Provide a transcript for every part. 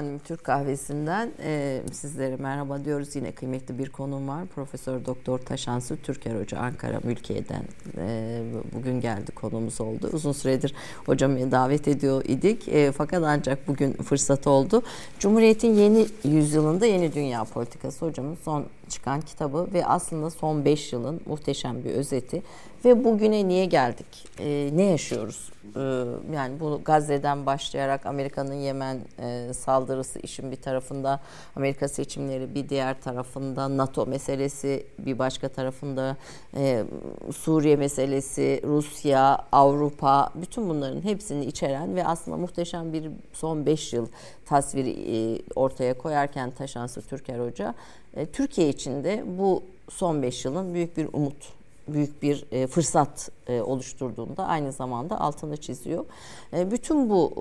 Efendim Türk kahvesinden e, sizlere merhaba diyoruz. Yine kıymetli bir konum var. Profesör Doktor Taşansı Türker Hoca Ankara Mülkiye'den e, bugün geldi konumuz oldu. Uzun süredir hocamı davet ediyor idik. E, fakat ancak bugün fırsat oldu. Cumhuriyet'in yeni yüzyılında yeni dünya politikası hocamın son çıkan kitabı ve aslında son 5 yılın muhteşem bir özeti ve bugüne niye geldik? E, ne yaşıyoruz? E, yani bu Gazze'den başlayarak Amerika'nın Yemen e, saldırısı işin bir tarafında, Amerika seçimleri bir diğer tarafında, NATO meselesi bir başka tarafında, e, Suriye meselesi, Rusya, Avrupa, bütün bunların hepsini içeren ve aslında muhteşem bir son 5 yıl tasviri e, ortaya koyarken Taşansı Türker Hoca, e, Türkiye için de bu son 5 yılın büyük bir umut büyük bir e, fırsat e, oluşturduğunda aynı zamanda altını çiziyor. E, bütün bu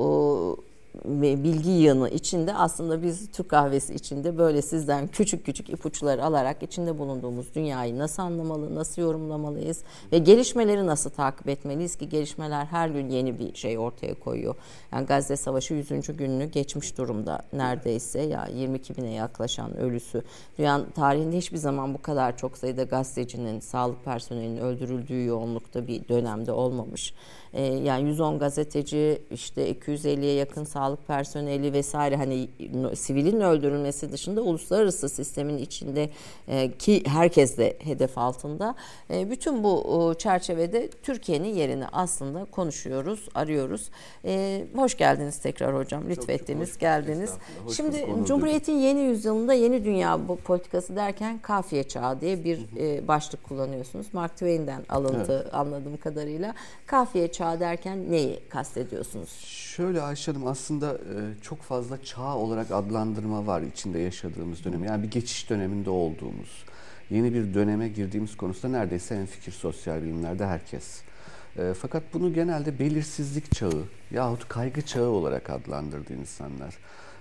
bilgi yığını içinde aslında biz Türk kahvesi içinde böyle sizden küçük küçük ipuçları alarak içinde bulunduğumuz dünyayı nasıl anlamalı, nasıl yorumlamalıyız ve gelişmeleri nasıl takip etmeliyiz ki gelişmeler her gün yeni bir şey ortaya koyuyor. Yani Gazze Savaşı 100. gününü geçmiş durumda neredeyse ya 22 bine yaklaşan ölüsü. Dünyanın tarihinde hiçbir zaman bu kadar çok sayıda gazetecinin, sağlık personelinin öldürüldüğü yoğunlukta bir dönemde olmamış. Ee, yani 110 gazeteci işte 250'ye yakın sağlık personeli vesaire hani sivilin öldürülmesi dışında uluslararası sistemin içinde e, ki herkes de hedef altında. E, bütün bu çerçevede Türkiye'nin yerini aslında konuşuyoruz, arıyoruz. E, hoş geldiniz tekrar hocam. Lütfettiniz, geldiniz. Hoş Şimdi Cumhuriyet'in yeni yüzyılında yeni dünya bu politikası derken kafiye çağı diye bir başlık kullanıyorsunuz. Mark Twain'den alıntı evet. anladığım kadarıyla. Kafiye çağı derken neyi kastediyorsunuz? Şöyle Ayşe Hanım aslında e, çok fazla çağ olarak adlandırma var içinde yaşadığımız dönem. Yani bir geçiş döneminde olduğumuz, yeni bir döneme girdiğimiz konusunda neredeyse en fikir sosyal bilimlerde herkes. E, fakat bunu genelde belirsizlik çağı yahut kaygı çağı olarak adlandırdı insanlar.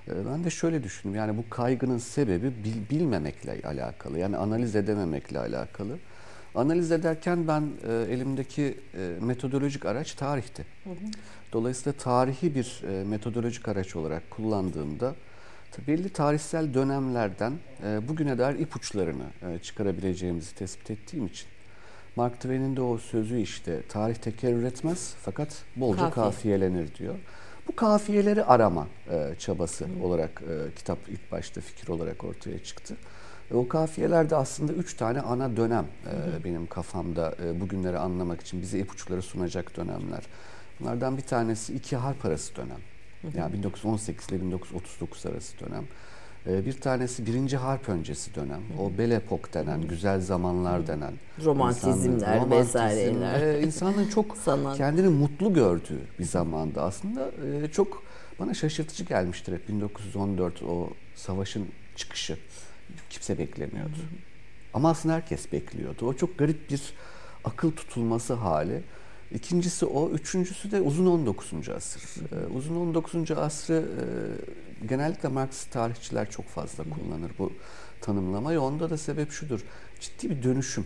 E, ben de şöyle düşündüm yani bu kaygının sebebi bilmemekle alakalı yani analiz edememekle alakalı. Analiz ederken ben e, elimdeki e, metodolojik araç tarihti. Hı hı. Dolayısıyla tarihi bir e, metodolojik araç olarak kullandığımda belli tarihsel dönemlerden e, bugüne dair ipuçlarını e, çıkarabileceğimizi tespit ettiğim için Mark Twain'in de o sözü işte tarih tekerrür etmez fakat bolca Kafiye. kafiyelenir diyor. Bu kafiyeleri arama e, çabası Hı. olarak e, kitap ilk başta fikir olarak ortaya çıktı. E, o kafiyelerde aslında üç tane ana dönem e, benim kafamda e, bugünleri anlamak için bize ipuçları sunacak dönemler. Bunlardan bir tanesi iki harp arası dönem. Yani 1918 ile 1939 arası dönem. E, bir tanesi birinci harp öncesi dönem. O Belle Epoque denen, güzel zamanlar denen. Romantizmler vesaireler. E, insanların çok Sanat. kendini mutlu gördüğü bir zamanda aslında çok bana şaşırtıcı gelmiştir hep 1914 o savaşın çıkışı kimse beklemiyordu. Ama aslında herkes bekliyordu. O çok garip bir akıl tutulması hali. İkincisi o, üçüncüsü de uzun 19. asır. Ee, uzun 19. asrı e, genellikle Marksist tarihçiler çok fazla kullanır bu tanımlamayı. Onda da sebep şudur. Ciddi bir dönüşüm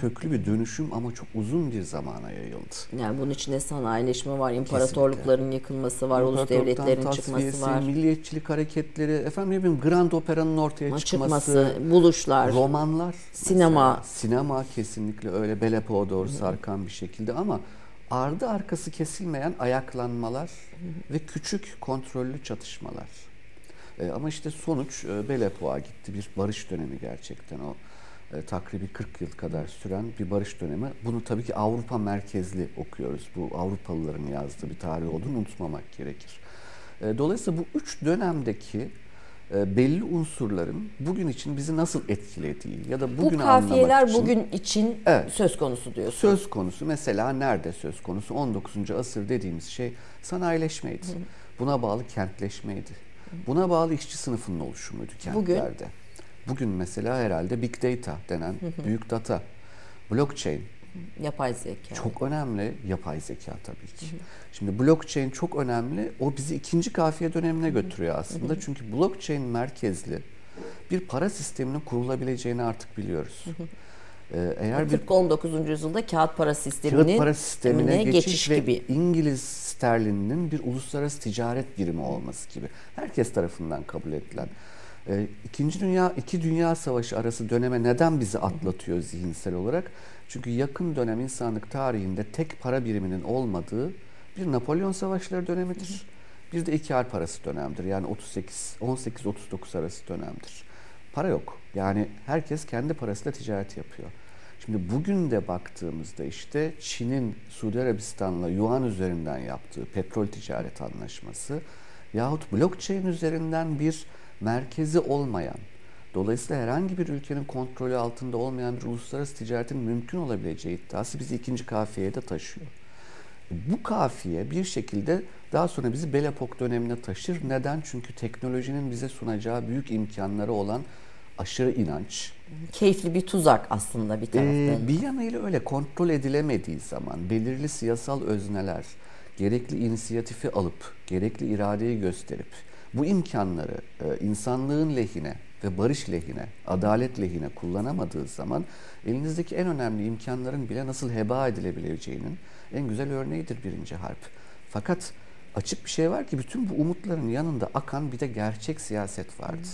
köklü bir dönüşüm ama çok uzun bir zamana yayıldı. Yani bunun içinde sanayileşme var, imparatorlukların Kesinlikle. yıkılması var, ulus devletlerin çıkması var. Milliyetçilik hareketleri, efendim ne bileyim Grand Opera'nın ortaya çıkması, çıkması, buluşlar, romanlar, sinema. Mesela. Sinema kesinlikle öyle Belepo'ya doğru sarkan bir şekilde ama ardı arkası kesilmeyen ayaklanmalar ve küçük kontrollü çatışmalar. E, ama işte sonuç e, Belepo'a gitti. Bir barış dönemi gerçekten o e, takribi 40 yıl kadar süren bir barış dönemi. Bunu tabii ki Avrupa merkezli okuyoruz. Bu Avrupalıların yazdığı bir tarih olduğunu unutmamak gerekir. E, dolayısıyla bu üç dönemdeki e, belli unsurların bugün için bizi nasıl etkilediği ya da bugün Bu kafiyeler için, bugün için evet, söz konusu diyorsun. Söz konusu. Mesela nerede söz konusu? 19. asır dediğimiz şey sanayileşmeydi. Hı. Buna bağlı kentleşmeydi. Buna bağlı işçi sınıfının oluşumuydu kentlerde. Bugün Bugün mesela herhalde big data denen büyük data, blockchain Yapay zeka. Çok önemli yapay zeka tabii ki. Şimdi blockchain çok önemli. O bizi ikinci kafiye dönemine götürüyor aslında. Çünkü blockchain merkezli bir para sisteminin kurulabileceğini artık biliyoruz. Ee, eğer Tıpkı bir 19. yüzyılda kağıt para sisteminin kağıt para sistemine geçiş, geçiş ve gibi. İngiliz sterlininin bir uluslararası ticaret birimi olması gibi. Herkes tarafından kabul edilen. Ee, İkinci Dünya, iki Dünya Savaşı arası döneme neden bizi atlatıyor zihinsel olarak? Çünkü yakın dönem insanlık tarihinde tek para biriminin olmadığı bir Napolyon Savaşları dönemidir. Bir de iki ay parası dönemdir. Yani 38 18-39 arası dönemdir. Para yok. Yani herkes kendi parasıyla ticaret yapıyor. Şimdi bugün de baktığımızda işte Çin'in Suudi Arabistan'la yuan üzerinden yaptığı petrol ticaret anlaşması yahut blockchain üzerinden bir merkezi olmayan, dolayısıyla herhangi bir ülkenin kontrolü altında olmayan bir uluslararası ticaretin mümkün olabileceği iddiası bizi ikinci kafiyeye de taşıyor. Bu kafiye bir şekilde daha sonra bizi Belepok dönemine taşır. Neden? Çünkü teknolojinin bize sunacağı büyük imkanları olan aşırı inanç. Keyifli bir tuzak aslında bir taraftan. Ee, bir yanıyla öyle kontrol edilemediği zaman belirli siyasal özneler gerekli inisiyatifi alıp, gerekli iradeyi gösterip bu imkanları e, insanlığın lehine ve barış lehine, adalet lehine kullanamadığı zaman elinizdeki en önemli imkanların bile nasıl heba edilebileceğinin en güzel örneğidir birinci harp. Fakat açık bir şey var ki bütün bu umutların yanında akan bir de gerçek siyaset vardı.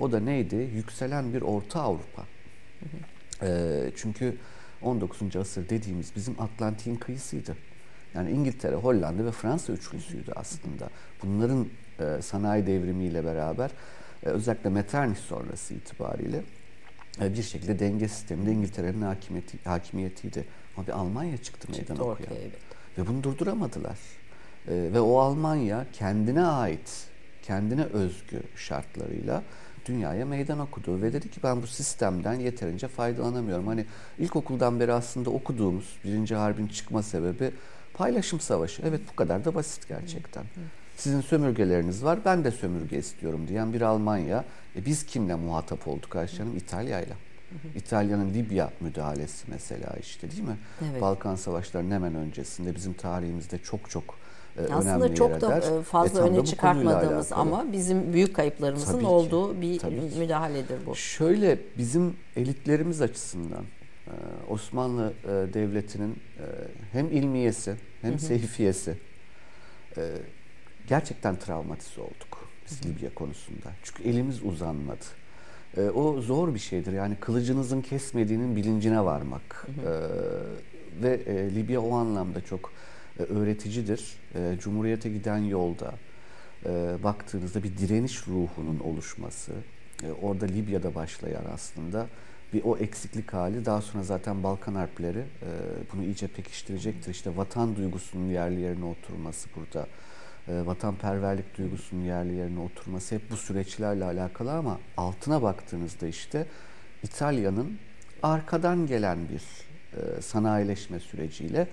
O da neydi? Yükselen bir Orta Avrupa. E, çünkü 19. asır dediğimiz bizim Atlantik'in kıyısıydı. Yani İngiltere, Hollanda ve Fransa üçlüsüydü aslında. Bunların e, sanayi devrimiyle beraber e, özellikle Metternich sonrası itibariyle e, bir şekilde denge sisteminde İngiltere'nin hakimiyeti, hakimiyetiydi. Ama bir Almanya çıktı meydan okuya. Evet. Ve bunu durduramadılar. E, ve o Almanya kendine ait, kendine özgü şartlarıyla dünyaya meydan okudu ve dedi ki ben bu sistemden yeterince faydalanamıyorum. Hani ilkokuldan beri aslında okuduğumuz birinci harbin çıkma sebebi paylaşım savaşı. Evet bu kadar da basit gerçekten. Sizin sömürgeleriniz var, ben de sömürge istiyorum diyen bir Almanya. E biz kimle muhatap olduk Ayşe Hanım? İtalya'yla. İtalya'nın Libya müdahalesi mesela işte değil mi? Evet. Balkan Savaşları'nın hemen öncesinde bizim tarihimizde çok çok e, Aslında çok da eder. fazla e, öne çıkartmadığımız ama bizim büyük kayıplarımızın tabii olduğu ki, bir tabii müdahaledir bu. Şöyle bizim elitlerimiz açısından e, Osmanlı Devleti'nin hem ilmiyesi hem seyfiyesi gerçekten travmatize olduk biz Libya konusunda. Çünkü elimiz uzanmadı. o zor bir şeydir. Yani kılıcınızın kesmediğinin bilincine varmak. Hı hı. ve Libya o anlamda çok e, öğreticidir. E, Cumhuriyete giden yolda e, baktığınızda bir direniş ruhunun oluşması, orada Libya'da başlayan aslında bir o eksiklik hali daha sonra zaten Balkan harpleri bunu iyice pekiştirecektir. İşte vatan duygusunun yerli yerine oturması burada, vatanperverlik duygusunun yerli yerine oturması hep bu süreçlerle alakalı ama altına baktığınızda işte İtalya'nın arkadan gelen bir sanayileşme süreciyle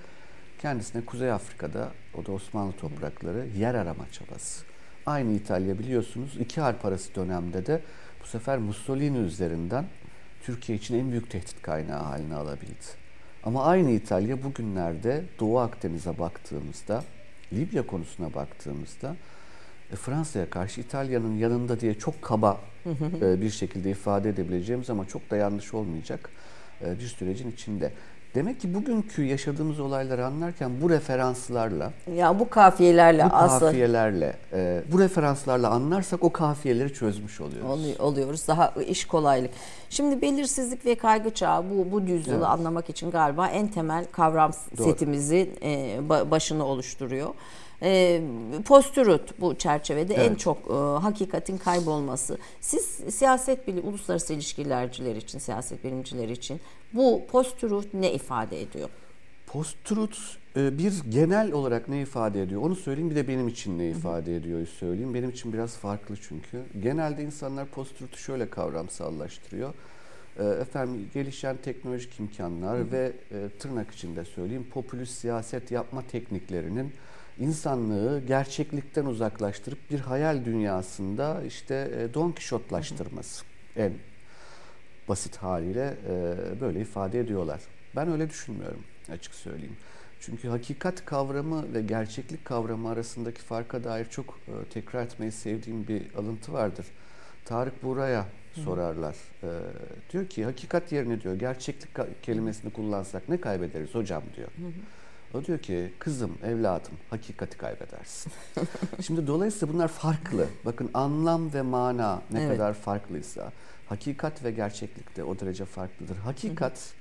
kendisine Kuzey Afrika'da, o da Osmanlı toprakları yer arama çabası. Aynı İtalya biliyorsunuz iki harp arası dönemde de bu sefer Mussolini üzerinden Türkiye için en büyük tehdit kaynağı haline alabildi. Ama aynı İtalya bugünlerde Doğu Akdeniz'e baktığımızda, Libya konusuna baktığımızda e, Fransa'ya karşı İtalya'nın yanında diye çok kaba e, bir şekilde ifade edebileceğimiz ama çok da yanlış olmayacak e, bir sürecin içinde. Demek ki bugünkü yaşadığımız olayları anlarken bu referanslarla ya bu kafiyelerle bu kafiyelerle e, bu referanslarla anlarsak o kafiyeleri çözmüş oluyoruz. Oluyoruz. Daha iş kolaylık. Şimdi belirsizlik ve kaygı çağı bu bu yüzyılı evet. anlamak için galiba en temel kavram Doğru. setimizi e, başını oluşturuyor. E, postürüt bu çerçevede evet. en çok e, hakikatin kaybolması. Siz siyaset bilim, uluslararası ilişkilerciler için, siyaset bilimciler için bu post-truth ne ifade ediyor? Post-truth e, bir genel olarak ne ifade ediyor? Onu söyleyeyim bir de benim için ne ifade ediyor söyleyeyim. Benim için biraz farklı çünkü. Genelde insanlar post-truth'u şöyle kavramsallaştırıyor. E, efendim gelişen teknolojik imkanlar hı hı. ve e, tırnak içinde söyleyeyim popülist siyaset yapma tekniklerinin insanlığı gerçeklikten uzaklaştırıp bir hayal dünyasında işte Don Kişotlaştırması en basit haliyle e, böyle ifade ediyorlar. Ben öyle düşünmüyorum açık söyleyeyim. Çünkü hakikat kavramı ve gerçeklik kavramı arasındaki farka dair çok e, tekrar etmeyi sevdiğim bir alıntı vardır. Tarık Buraya sorarlar. Ee, diyor ki hakikat yerine diyor gerçeklik kelimesini kullansak ne kaybederiz hocam diyor. O diyor ki kızım, evladım hakikati kaybedersin. Şimdi dolayısıyla bunlar farklı. Bakın anlam ve mana ne evet. kadar farklıysa hakikat ve gerçeklik de o derece farklıdır. Hakikat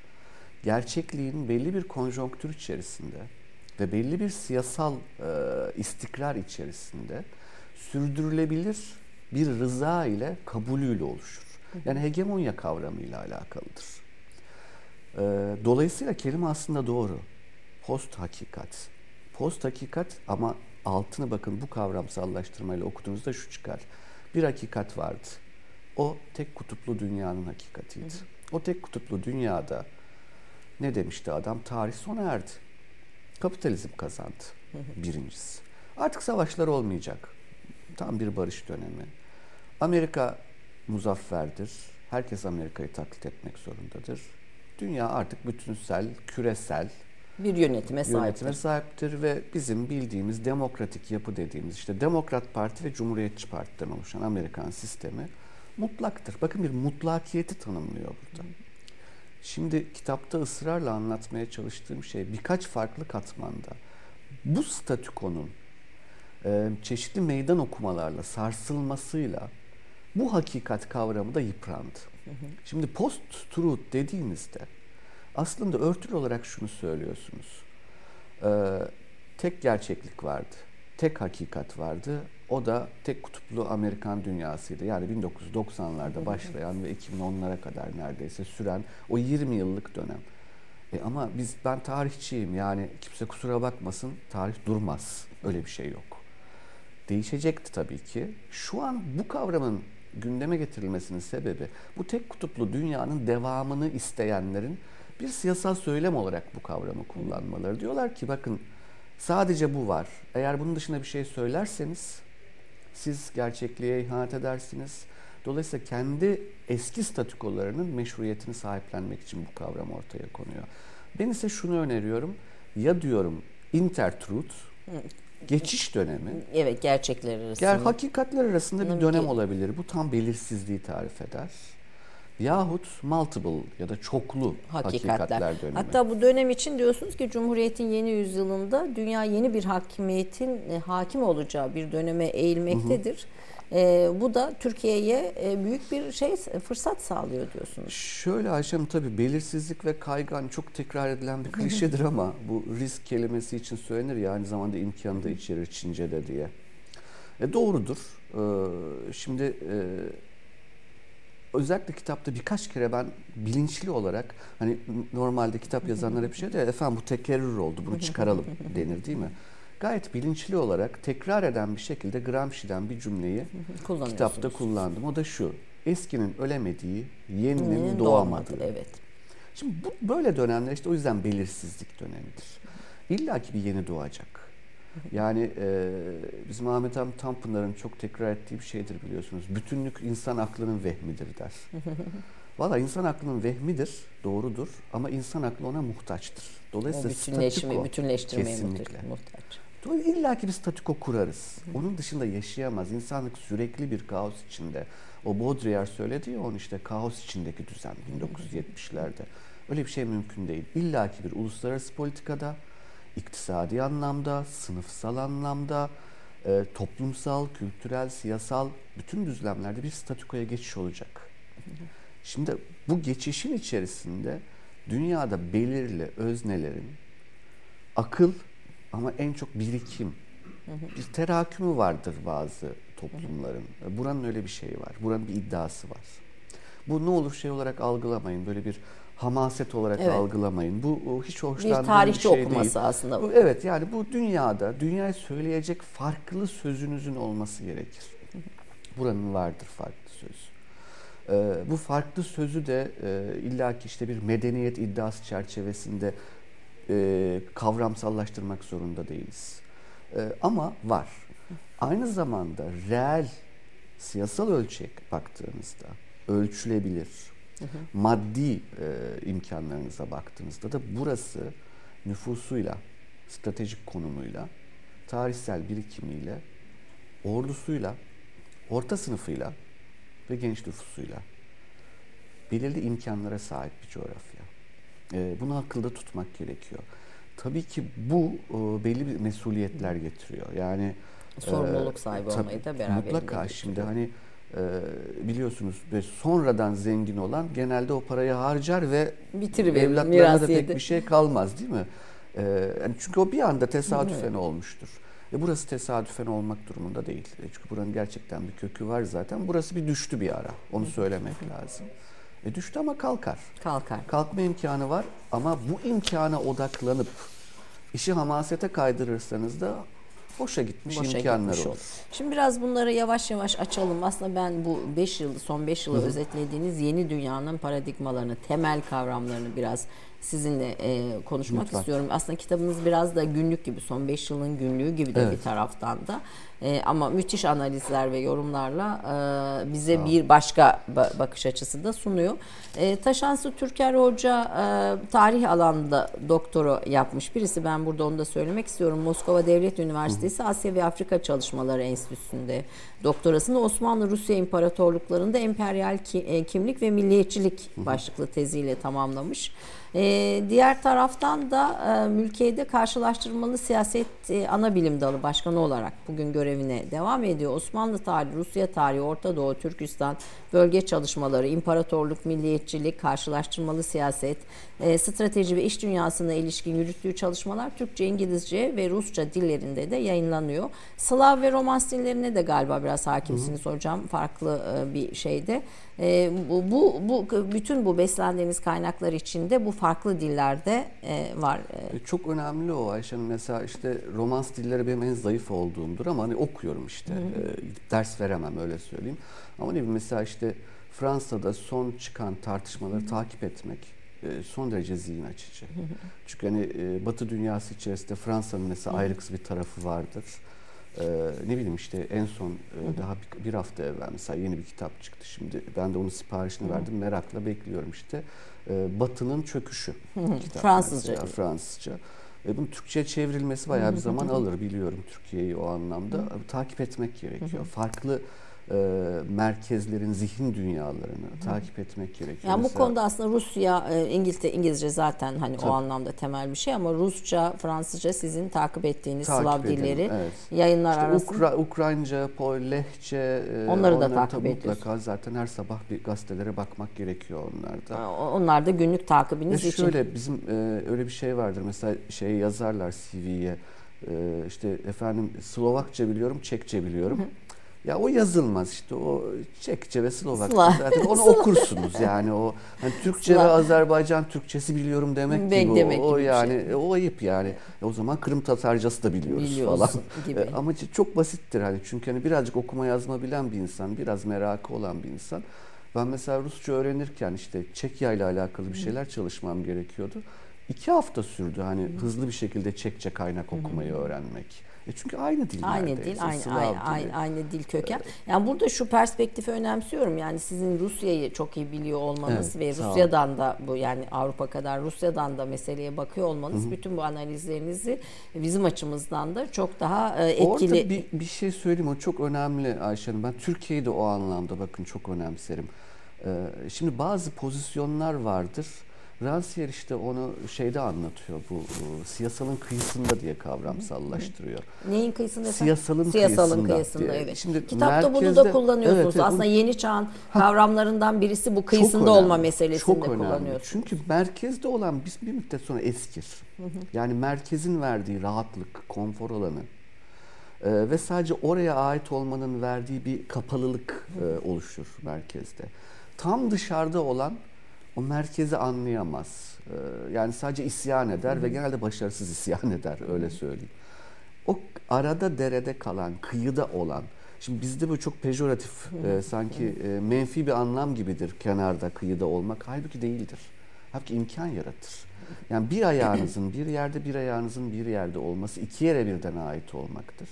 gerçekliğin belli bir konjonktür içerisinde ve belli bir siyasal e, istikrar içerisinde sürdürülebilir bir rıza ile kabulüyle oluşur. Yani hegemonya kavramıyla alakalıdır. E, dolayısıyla kelime aslında doğru. Post hakikat. Post hakikat ama altını bakın bu kavramsallaştırmayla okuduğunuzda şu çıkar. Bir hakikat vardı. O tek kutuplu dünyanın hakikatiydi. O tek kutuplu dünyada ne demişti adam? Tarih sona erdi. Kapitalizm kazandı. Birincisi. Artık savaşlar olmayacak. Tam bir barış dönemi. Amerika muzafferdir. Herkes Amerika'yı taklit etmek zorundadır. Dünya artık bütünsel, küresel bir yönetime sahiptir. Yönetime sahiptir ve bizim bildiğimiz demokratik yapı dediğimiz işte Demokrat Parti ve Cumhuriyetçi Parti'den oluşan Amerikan sistemi mutlaktır. Bakın bir mutlakiyeti tanımlıyor burada. Şimdi kitapta ısrarla anlatmaya çalıştığım şey birkaç farklı katmanda bu statükonun e, çeşitli meydan okumalarla sarsılmasıyla bu hakikat kavramı da yıprandı. Şimdi post-truth dediğinizde aslında örtülü olarak şunu söylüyorsunuz. Ee, tek gerçeklik vardı. Tek hakikat vardı. O da tek kutuplu Amerikan dünyasıydı. Yani 1990'larda başlayan ve 2010'lara kadar neredeyse süren o 20 yıllık dönem. E ama biz ben tarihçiyim yani kimse kusura bakmasın tarih durmaz. Öyle bir şey yok. Değişecekti tabii ki. Şu an bu kavramın gündeme getirilmesinin sebebi bu tek kutuplu dünyanın devamını isteyenlerin bir siyasal söylem olarak bu kavramı kullanmaları. Diyorlar ki bakın sadece bu var. Eğer bunun dışında bir şey söylerseniz siz gerçekliğe ihanet edersiniz. Dolayısıyla kendi eski statükolarının meşruiyetini sahiplenmek için bu kavram ortaya konuyor. Ben ise şunu öneriyorum. Ya diyorum intertruth, geçiş dönemi. Evet gerçekler arasında. Yani hakikatler arasında bir dönem olabilir. Bu tam belirsizliği tarif eder. Yahut multiple ya da çoklu hakikatler, hakikatler dönemi. Hatta bu dönem için diyorsunuz ki Cumhuriyet'in yeni yüzyılında dünya yeni bir hakimiyetin e, hakim olacağı bir döneme eğilmektedir. Hı hı. E, bu da Türkiye'ye e, büyük bir şey fırsat sağlıyor diyorsunuz. Şöyle Ayşem tabii belirsizlik ve kaygan çok tekrar edilen bir klişedir ama bu risk kelimesi için söylenir ya aynı zamanda imkanı da içerir Çince'de diye. E, doğrudur. E, şimdi e, özellikle kitapta birkaç kere ben bilinçli olarak hani normalde kitap yazanlara bir şey de efendim bu tekerrür oldu bunu çıkaralım denir değil mi? Gayet bilinçli olarak tekrar eden bir şekilde Gramsci'den bir cümleyi kitapta kullandım. O da şu. Eskinin ölemediği, yeninin doğamadığı. Evet. Şimdi bu böyle dönemler işte o yüzden belirsizlik dönemidir. İlla ki bir yeni doğacak. Yani e, bizim Ahmet Hamdi Tanpınar'ın çok tekrar ettiği bir şeydir biliyorsunuz. Bütünlük insan aklının vehmidir der. Valla insan aklının vehmidir, doğrudur ama insan aklı ona muhtaçtır. Dolayısıyla o bütünleşme, bütünleştirmeye kesinlikle. muhtaç. Dolayısıyla illa ki bir statüko kurarız. Onun dışında yaşayamaz. İnsanlık sürekli bir kaos içinde. O Baudrillard söyledi ya onu işte kaos içindeki düzen 1970'lerde. Öyle bir şey mümkün değil. İlla ki bir uluslararası politikada, iktisadi anlamda, sınıfsal anlamda, e, toplumsal, kültürel, siyasal bütün düzlemlerde bir statükoya geçiş olacak. Şimdi bu geçişin içerisinde dünyada belirli öznelerin akıl ama en çok birikim, bir terakümü vardır bazı toplumların. Buranın öyle bir şeyi var. Buranın bir iddiası var. Bu ne olur şey olarak algılamayın. Böyle bir hamaset olarak evet. algılamayın. Bu hiç hoşlandığım bir, tarihçi bir şey okuması değil. aslında. Bu, evet yani bu dünyada dünyayı söyleyecek farklı sözünüzün olması gerekir. Buranın vardır farklı söz. Ee, bu farklı sözü de e, illaki işte bir medeniyet iddiası çerçevesinde e, kavramsallaştırmak zorunda değiliz. E, ama var. Aynı zamanda reel siyasal ölçek baktığınızda ölçülebilir, hı hı. maddi e, imkanlarınıza baktığınızda da burası nüfusuyla, stratejik konumuyla, tarihsel birikimiyle, ordusuyla, orta sınıfıyla ve genç nüfusuyla belirli imkanlara sahip bir coğrafya. E, bunu akılda tutmak gerekiyor. Tabii ki bu e, belli bir mesuliyetler getiriyor. Yani sorumluluk sahibi tabii, olmayı da beraberinde Mutlaka şimdi hani e, biliyorsunuz ve sonradan zengin olan genelde o parayı harcar ve Bitiriverir, evlatlarına da pek yedi. bir şey kalmaz değil mi? E, yani çünkü o bir anda tesadüfen olmuştur. E burası tesadüfen olmak durumunda değil. E çünkü buranın gerçekten bir kökü var zaten. Burası bir düştü bir ara. Onu söylemek lazım. E düştü ama kalkar. Kalkar. Kalkma imkanı var ama bu imkana odaklanıp işi hamasete kaydırırsanız da boşa gitmiş Boşa imkanlar gitmiş olur. Şimdi biraz bunları yavaş yavaş açalım. Aslında ben bu 5 yıl, son 5 yılı özetlediğiniz yeni dünyanın paradigmalarını, temel kavramlarını biraz sizinle e, konuşmak Lütfen. istiyorum. Aslında kitabınız biraz da günlük gibi, son 5 yılın günlüğü gibi de Evet. bir taraftan da. E, ama müthiş analizler ve yorumlarla e, bize bir başka ba- bakış açısı da sunuyor. E, Taşansı Türker Hoca e, tarih alanında doktora yapmış birisi. Ben burada onu da söylemek istiyorum. Moskova Devlet Üniversitesi Asya ve Afrika Çalışmaları Enstitüsü'nde doktorasını Osmanlı Rusya İmparatorluklarında emperyal ki- e, kimlik ve milliyetçilik başlıklı teziyle tamamlamış. E, diğer taraftan da e, mülkiyede karşılaştırmalı siyaset e, ana bilim dalı başkanı olarak bugün görevine devam ediyor. Osmanlı tarihi, Rusya tarihi, Orta Doğu, Türkistan, bölge çalışmaları, imparatorluk, milliyetçilik, karşılaştırmalı siyaset, e, strateji ve iş dünyasına ilişkin yürüttüğü çalışmalar Türkçe, İngilizce ve Rusça dillerinde de yayınlanıyor. Slav ve Romans dillerine de galiba biraz hakimsiniz hocam farklı e, bir şeyde. E, bu, bu, bu bütün bu beslendiğiniz kaynaklar içinde bu farklı dillerde e, var. E, E, Çok önemli o Ayşe Hanım. Mesela işte romans dilleri benim en zayıf olduğumdur ama hani okuyorum işte. E, ders veremem öyle söyleyeyim. Ama ne bileyim mesela işte Fransa'da son çıkan tartışmaları takip etmek son derece zihin açıcı. Çünkü hani e, Batı dünyası içerisinde Fransa'nın mesela ayrıksı bir tarafı vardır. E, ne bileyim işte en son e, daha bir, bir hafta evvel mesela yeni bir kitap çıktı şimdi. Ben de onun siparişini verdim. Merakla bekliyorum işte. E, Batı'nın çöküşü. kitap Fransızca mesela. Fransızca. E, bunun Türkçe'ye çevrilmesi bayağı bir zaman alır biliyorum Türkiye'yi o anlamda. E, Takip etmek gerekiyor. Farklı e, merkezlerin zihin dünyalarını takip etmek gerekiyor. Yani bu Mesela- konuda aslında Rusya, e, İngilizce, İngilizce zaten hani Tabii. o anlamda temel bir şey ama Rusça, Fransızca sizin takip ettiğiniz Takip Slav edelim, dilleri evet. yayınlar İşte arasında. Ukra- Ukraynaca, Pol, Lehçe e, Onları da takip tabii ediyorsun. Mutlaka zaten her sabah bir gazetelere bakmak gerekiyor onlarda. Onlar da günlük takibiniz Ya için. şöyle bizim e, öyle bir şey vardır mesela şey yazarlar CV'ye e, işte efendim Slovakça biliyorum, Çekçe biliyorum. Ya o yazılmaz işte o Çekçe ve Slovakça Slav. zaten onu okursunuz yani o hani Türkçe ve Slav. Azerbaycan Türkçesi biliyorum demek Be- gibi o, demek o gibi bir yani şey. o ayıp yani. E, o zaman Kırım Tatarcası da biliyoruz Biliyoruz falan. gibi. E, ama çok basittir hani çünkü hani birazcık okuma yazma bilen bir insan, biraz merakı olan bir insan. Ben mesela Rusça öğrenirken işte Çekya ile alakalı bir şeyler çalışmam gerekiyordu. İki hafta sürdü hani hızlı bir şekilde Çekçe kaynak okumayı öğrenmek. E çünkü aynı dil Aynı neredeyse, dil, aynı, Slav aynı, aynı, aynı dil köken. Yani burada şu perspektifi önemsiyorum. Yani sizin Rusya'yı çok iyi biliyor olmanız Evet, ve. Rusya'dan da bu yani Avrupa kadar Rusya'dan da meseleye bakıyor olmanız bütün bu analizlerinizi bizim açımızdan da çok daha e, etkili. Orada bir, bir şey söyleyeyim o çok önemli Ayşe Hanım. Ben Türkiye'yi de o anlamda bakın çok önemserim. Ee, şimdi bazı pozisyonlar vardır. Rancière işte onu şeyde anlatıyor bu, bu siyasalın kıyısında diye kavramsallaştırıyor. Neyin kıyısında? Siyasalın Siyasalın kıyısında kıyısında diye. evet. Şimdi Kitapta bunu da merkezde- kullanıyorsunuz. Evet, evet, Aslında bunu- yeni çağın kavramlarından birisi bu kıyısında önemli, olma meselesinde çok önemli. kullanıyorsunuz. Çünkü merkezde olan bir, bir müddet sonra eskir. Yani merkezin verdiği rahatlık, konfor alanı e, ve sadece oraya ait olmanın verdiği bir kapalılık e, oluşur merkezde. Tam dışarıda olan o merkezi anlayamaz. E, yani sadece isyan eder ve genelde başarısız isyan eder öyle söyleyeyim. O arada derede kalan, kıyıda olan, şimdi bizde bu çok pejoratif, e, sanki e, menfi bir anlam gibidir kenarda, kıyıda olmak. Halbuki değildir. Halbuki imkan yaratır. Yani bir ayağınızın bir yerde, bir ayağınızın bir yerde olması iki yere birden ait olmaktır.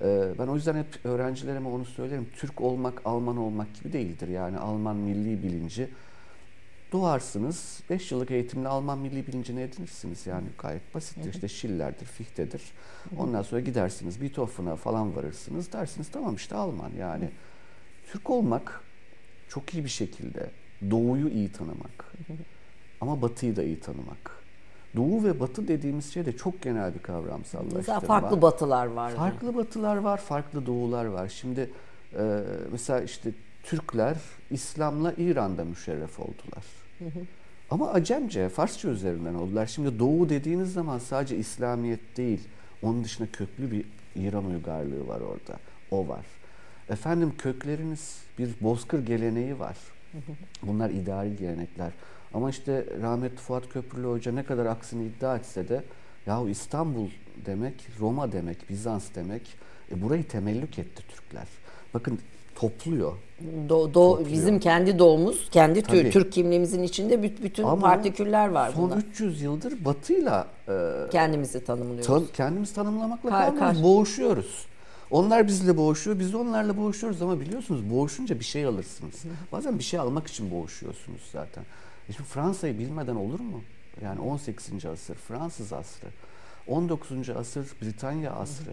E, ben o yüzden hep öğrencilerime onu söylerim. Türk olmak, Alman olmak gibi değildir. Yani Alman milli bilinci doğarsınız. 5 yıllık eğitimle Alman milli bilincini edinirsiniz. Yani gayet basittir. İşte Schiller'dir, Fichte'dir. Ondan sonra gidersiniz Beethoven'a falan varırsınız. Dersiniz tamam işte Alman yani. Türk olmak çok iyi bir şekilde Doğuyu iyi tanımak. Ama batıyı da iyi tanımak. Doğu ve batı dediğimiz şey de çok genel bir kavramsallaştırma. Mesela farklı batılar var. Farklı batılar var, farklı doğular var. Şimdi e, mesela işte Türkler İslam'la İran'da müşerref oldular. Ama Acemce, Farsça üzerinden oldular. Şimdi Doğu dediğiniz zaman sadece İslamiyet değil, onun dışında köklü bir İran uygarlığı var orada. O var. Efendim kökleriniz bir bozkır geleneği var. Bunlar idari gelenekler. Ama işte rahmetli Fuat Köprülü Hoca ne kadar aksini iddia etse de yahu İstanbul demek, Roma demek, Bizans demek. E burayı temellük etti Türkler. Bakın topluyor. Do, do bizim kendi doğumuz, kendi tür, Türk kimliğimizin içinde bütün Ama partiküller var son bunlar. 300 yıldır Batı'yla e, kendimizi tanımlıyoruz. Tan, kendimizi tanımlamakla Kar, kalmıyoruz, boğuşuyoruz. Onlar bizle boğuşuyor, biz onlarla boğuşuyoruz ama biliyorsunuz boğuşunca bir şey alırsınız. Bazen bir şey almak için boğuşuyorsunuz zaten. E şimdi Fransa'yı bilmeden olur mu? Yani 18. asır Fransız asrı, 19. asır Britanya asrı.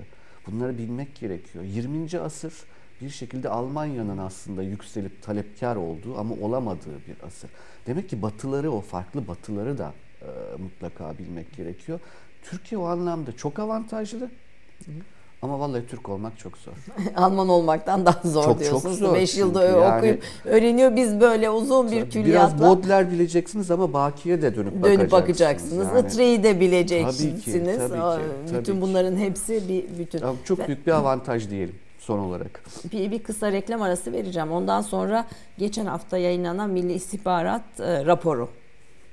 Bunları bilmek gerekiyor. 20. asır bir şekilde Almanya'nın aslında yükselip talepkar olduğu ama olamadığı bir asır. Demek ki batıları, o farklı batıları da e, mutlaka bilmek gerekiyor. Türkiye o anlamda çok avantajlı. Hı hı. Ama vallahi Türk olmak çok zor. Alman olmaktan daha zor çok, diyorsunuz. Çok zor 5 yılda yani, okuyup öğreniyor. Biz böyle uzun bir külliyatla. Biraz Baudelaire bileceksiniz ama Baki'ye de dönüp, dönüp bakacaksınız. Yani. Itre'yi de bileceksiniz. Tabii ki, tabii ki, tabii bütün ki. bunların hepsi bir bütün. Çok büyük bir avantaj diyelim son olarak. Bir, bir kısa reklam arası vereceğim. Ondan sonra geçen hafta yayınlanan Milli İstihbarat e, raporu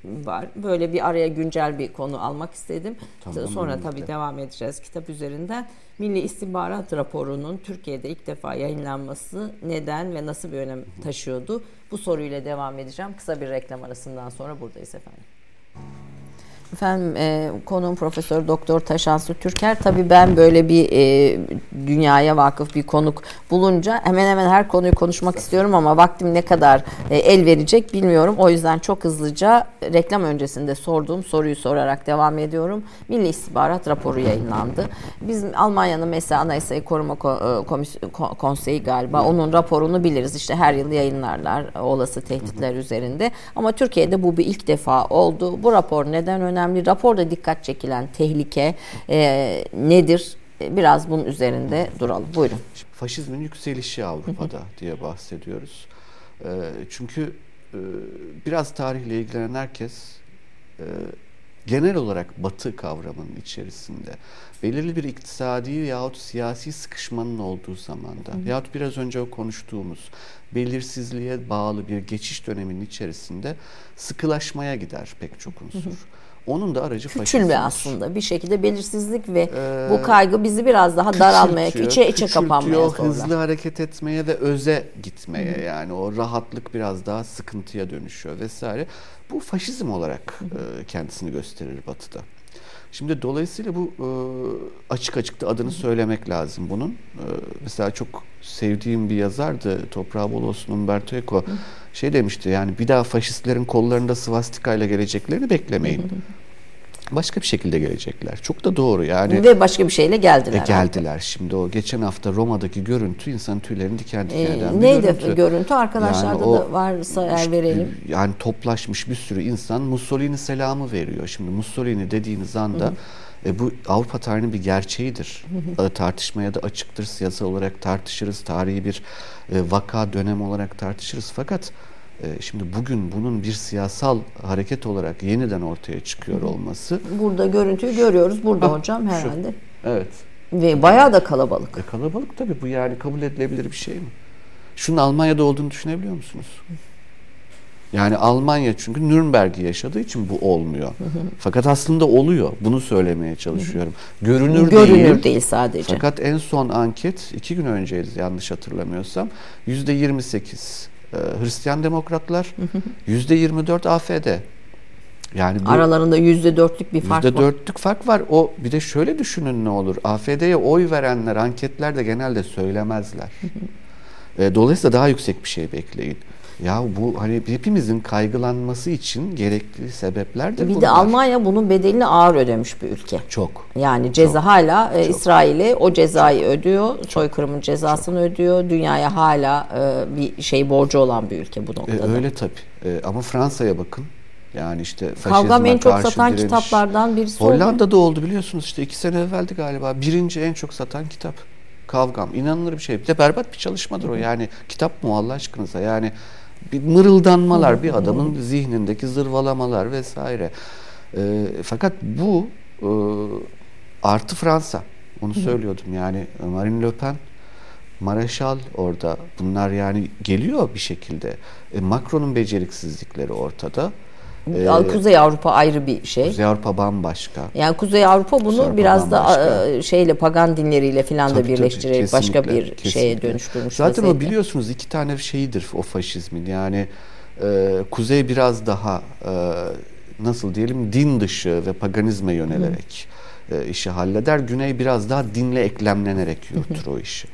var. Böyle bir araya güncel bir konu almak istedim. Tamam, Sonra tabii devam edeceğiz kitap üzerinden. Milli İstihbarat raporunun Türkiye'de ilk defa yayınlanması neden ve nasıl bir önem taşıyordu? Bu soruyla devam edeceğim. Kısa bir reklam arasından sonra buradayız efendim. Efendim e, konuğum Profesör Doktor Taşansu Türker. Tabii ben böyle bir e, dünyaya vakıf bir konuk bulunca hemen hemen her konuyu konuşmak istiyorum ama vaktim ne kadar e, el verecek bilmiyorum. O yüzden çok hızlıca reklam öncesinde sorduğum soruyu sorarak devam ediyorum. Milli İstihbarat raporu yayınlandı. Biz Almanya'nın mesela Anayasayı Koruma e, Konseyi galiba onun raporunu biliriz. İşte her yıl yayınlarlar olası tehditler üzerinde. Ama Türkiye'de bu bir ilk defa oldu. Bu rapor neden önemli? Önemli. Raporda dikkat çekilen tehlike e, nedir? E, biraz bunun üzerinde duralım. Buyurun. Faşizmin yükselişi Avrupa'da diye bahsediyoruz. E, çünkü e, biraz tarihle ilgilenen herkes e, genel olarak batı kavramının içerisinde belirli bir iktisadi yahut siyasi sıkışmanın olduğu zamanda hı. yahut biraz önce o konuştuğumuz belirsizliğe bağlı bir geçiş döneminin içerisinde sıkılaşmaya gider pek çok unsur. Hı hı. Onun da aracı Küçülme aslında bir şekilde belirsizlik ve ee, bu kaygı bizi biraz daha daralmaya, içe içe kapanmaya zorlar. hızlı hareket etmeye ve öze gitmeye Hı. yani o rahatlık biraz daha sıkıntıya dönüşüyor vesaire. Bu faşizm olarak e, kendisini gösterir Batı'da. Şimdi dolayısıyla bu e, açık açık da adını söylemek lazım bunun. E, mesela çok sevdiğim bir yazardı Toprağı bol olsun Umberto Eco. Şey demişti yani bir daha faşistlerin kollarında svastikayla geleceklerini beklemeyin. Başka bir şekilde gelecekler. Çok da doğru yani. Ve başka bir şeyle geldiler. E, geldiler. Artık. Şimdi o geçen hafta Roma'daki görüntü insanın tüylerini diken diken eden bir neydi görüntü. görüntü? Arkadaşlarda yani o, da varsa eğer verelim. Yani toplaşmış bir sürü insan Mussolini selamı veriyor. Şimdi Mussolini dediğiniz anda Hı. E, bu Avrupa tarihinin bir gerçeğidir. Hı hı. Tartışmaya da açıktır. Siyasal olarak tartışırız. Tarihi bir e, vaka dönem olarak tartışırız. Fakat e, şimdi bugün bunun bir siyasal hareket olarak yeniden ortaya çıkıyor olması. Burada görüntüyü görüyoruz. Burada ha, hocam herhalde. Şu, evet. Ve bayağı da kalabalık. E, kalabalık tabii bu yani kabul edilebilir bir şey mi? Şunun Almanya'da olduğunu düşünebiliyor musunuz? Yani Almanya çünkü Nürnberg'i yaşadığı için bu olmuyor. Hı hı. Fakat aslında oluyor. Bunu söylemeye çalışıyorum. Görünür, Görünür değil. değil sadece. Fakat en son anket iki gün önceydi yanlış hatırlamıyorsam. Yüzde 28 e, Hristiyan demokratlar, yüzde 24 AFD. Yani bu, aralarında yüzde dörtlük bir fark yüzde dörtlük fark var. O bir de şöyle düşünün ne olur. AFD'ye oy verenler anketlerde genelde söylemezler. E, dolayısıyla daha yüksek bir şey bekleyin. Ya bu hani hepimizin kaygılanması için gerekli sebepler de Bir bunlar. de Almanya bunun bedelini ağır ödemiş bir ülke. Çok. Yani ceza Çok. hala e, Çok. İsrail'e o cezayı ödüyor. Soykırımın cezasını ödüyor. Dünyaya hala e, bir şey borcu olan bir ülke bu E, noktada. öyle tabii. E, ama Fransa'ya bakın. Yani işte Kavgam en çok satan direniş. kitaplardan birisi oldu. Hollanda'da oldu biliyorsunuz işte iki sene evveldi galiba. Birinci en çok satan kitap. Kavgam. İnanılır bir şey. Bir de berbat bir çalışmadır o. Yani kitap mı Allah aşkınıza? Yani bir mırıldanmalar, bir adamın zihnindeki zırvalamalar vesaire. E, fakat bu e, artı Fransa. Onu söylüyordum yani Marine Le Pen Mareşal orada. Bunlar yani geliyor bir şekilde. E, Macron'un beceriksizlikleri ortada. Al- Kuzey Avrupa ayrı bir şey. Kuzey Avrupa bambaşka. Yani Kuzey Avrupa bunu Kuzey Avrupa biraz da bambaşka. e, şeyle pagan dinleriyle filan da Tabii, tabii, birleştirerek başka kesinlikle, bir şeye kesinlikle. dönüştürmüş. Zaten o biliyorsunuz iki tane şeyidir o faşizmin. Yani e, Kuzey biraz daha e, nasıl diyelim din dışı ve paganizme yönelerek e, işi halleder. Güney biraz daha dinle eklemlenerek yürütür o işi.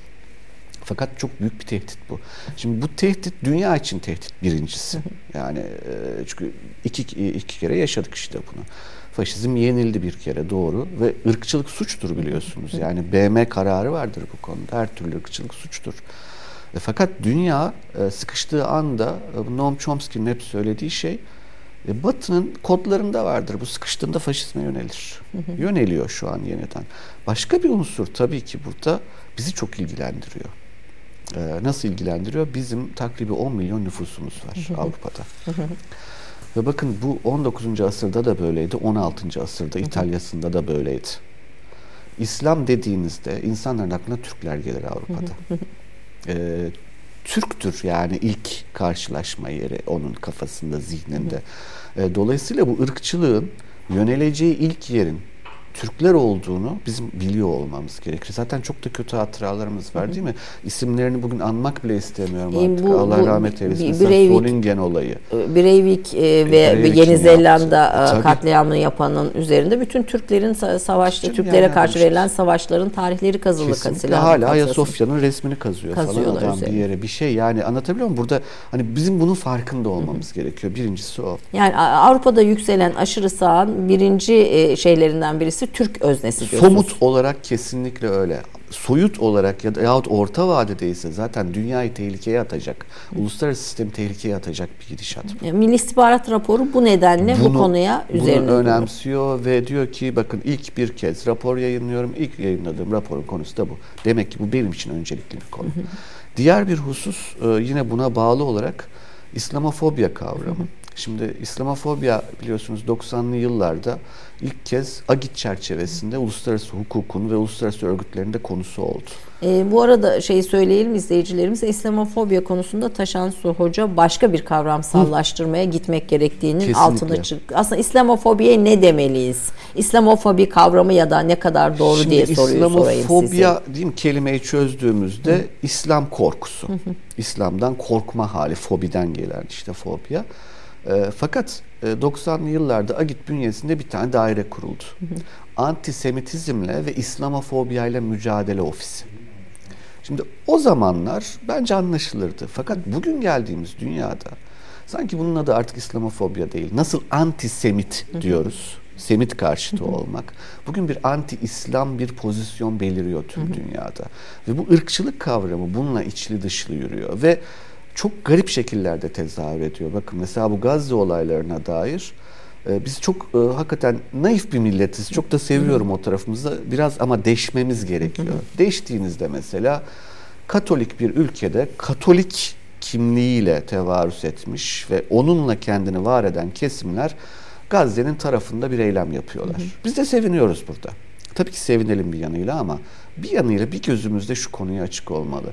Fakat çok büyük bir tehdit bu. Şimdi bu tehdit dünya için tehdit birincisi. Yani e, çünkü iki, iki kere yaşadık işte bunu. Faşizm yenildi bir kere doğru ve ırkçılık suçtur biliyorsunuz. Yani BM kararı vardır bu konuda. Her türlü ırkçılık suçtur. E, fakat dünya e, sıkıştığı anda e, Noam Chomsky'nin hep söylediği şey e, Batı'nın kodlarında vardır. Bu sıkıştığında faşizme yönelir. Yöneliyor şu an yeniden. Başka bir unsur tabii ki burada bizi çok ilgilendiriyor. Ee, nasıl ilgilendiriyor? Bizim takribi 10 milyon nüfusumuz var Avrupa'da. Ve bakın bu 19. asırda da böyleydi, 16. asırda İtalya'sında da böyleydi. İslam dediğinizde insanların aklına Türkler gelir Avrupa'da. Ee, Türktür yani ilk karşılaşma yeri onun kafasında, zihninde. Ee, dolayısıyla bu ırkçılığın yöneleceği ilk yerin Türkler olduğunu bizim biliyor olmamız gerekir. Zaten çok da kötü hatıralarımız var değil mi? İsimlerini bugün anmak bile istemiyorum E, artık. bu- Allah bu rahmet eylesin. bir- Breivik- Solingen olayı. Breivik e, ve Breivik'in Yeni yaptı. Zelanda e, Tabii. katliamını yapanın üzerinde bütün Türklerin sa- savaşta Canım Türklere yani karşı işte. verilen savaşların tarihleri kazılı Kesinlikle hala. Ayasofya'nın resmini kazıyor falan Kazıyorlar adam bir üzerine. yere bir şey yani anlatabiliyor muyum? Burada hani bizim bunun farkında olmamız gerekiyor. Birincisi o. Yani Avrupa'da yükselen aşırı sağın birinci e, şeylerinden birisi Türk öznesi diyorsunuz. Somut olarak kesinlikle öyle. Soyut olarak ya da yahut orta vadede ise zaten dünyayı tehlikeye atacak. Uluslararası sistemi tehlikeye atacak bir gidişat. Milli İstihbarat raporu bu nedenle bu konuya üzerine bunu önemsiyor ve diyor ki bakın ilk bir kez rapor yayınlıyorum. İlk yayınladığım raporun konusu da bu. Demek ki bu benim için öncelikli bir konu. Diğer bir husus e, yine buna bağlı olarak İslamofobya kavramı. Şimdi İslamofobya biliyorsunuz 90'lı yıllarda ilk kez AGİT çerçevesinde uluslararası hukukun ve uluslararası örgütlerin de konusu oldu. E, bu arada şey söyleyelim izleyicilerimize İslamofobya konusunda Taşan Su Hoca başka bir kavramsallaştırmaya gitmek gerektiğinin Kesinlikle. altına çık. Aslında İslamofobiye ne demeliyiz? İslamofobi kavramı ya da ne kadar doğru Şimdi diye soruyu sorayım size. İslamofobya diyeyim kelimeyi çözdüğümüzde İslam korkusu. İslam'dan korkma hali, fobiden gelen işte fobya. E, fakat e, 90'lı yıllarda AGİT bünyesinde bir tane daire kuruldu. Antisemitizmle ve İslamofobiya mücadele ofisi. Şimdi o zamanlar bence anlaşılırdı. Fakat bugün geldiğimiz dünyada sanki bunun adı artık İslamofobya değil. Nasıl antisemit diyoruz? Semit karşıtı olmak. Bugün bir anti-İslam bir pozisyon beliriyor tüm dünyada. Ve bu ırkçılık kavramı bununla içli dışlı yürüyor. Ve çok garip şekillerde tezahür ediyor. Bakın mesela bu Gazze olaylarına dair e, biz çok e, hakikaten naif bir milletiz. Çok da seviyorum o tarafımızda. Biraz ama deşmemiz gerekiyor. Deştiğinizde mesela Katolik bir ülkede Katolik kimliğiyle tevarüs etmiş ve onunla kendini var eden kesimler Gazze'nin tarafında bir eylem yapıyorlar. Biz de seviniyoruz burada. Tabii ki sevinelim bir yanıyla ama bir yanıyla bir gözümüzde şu konuya açık olmalı.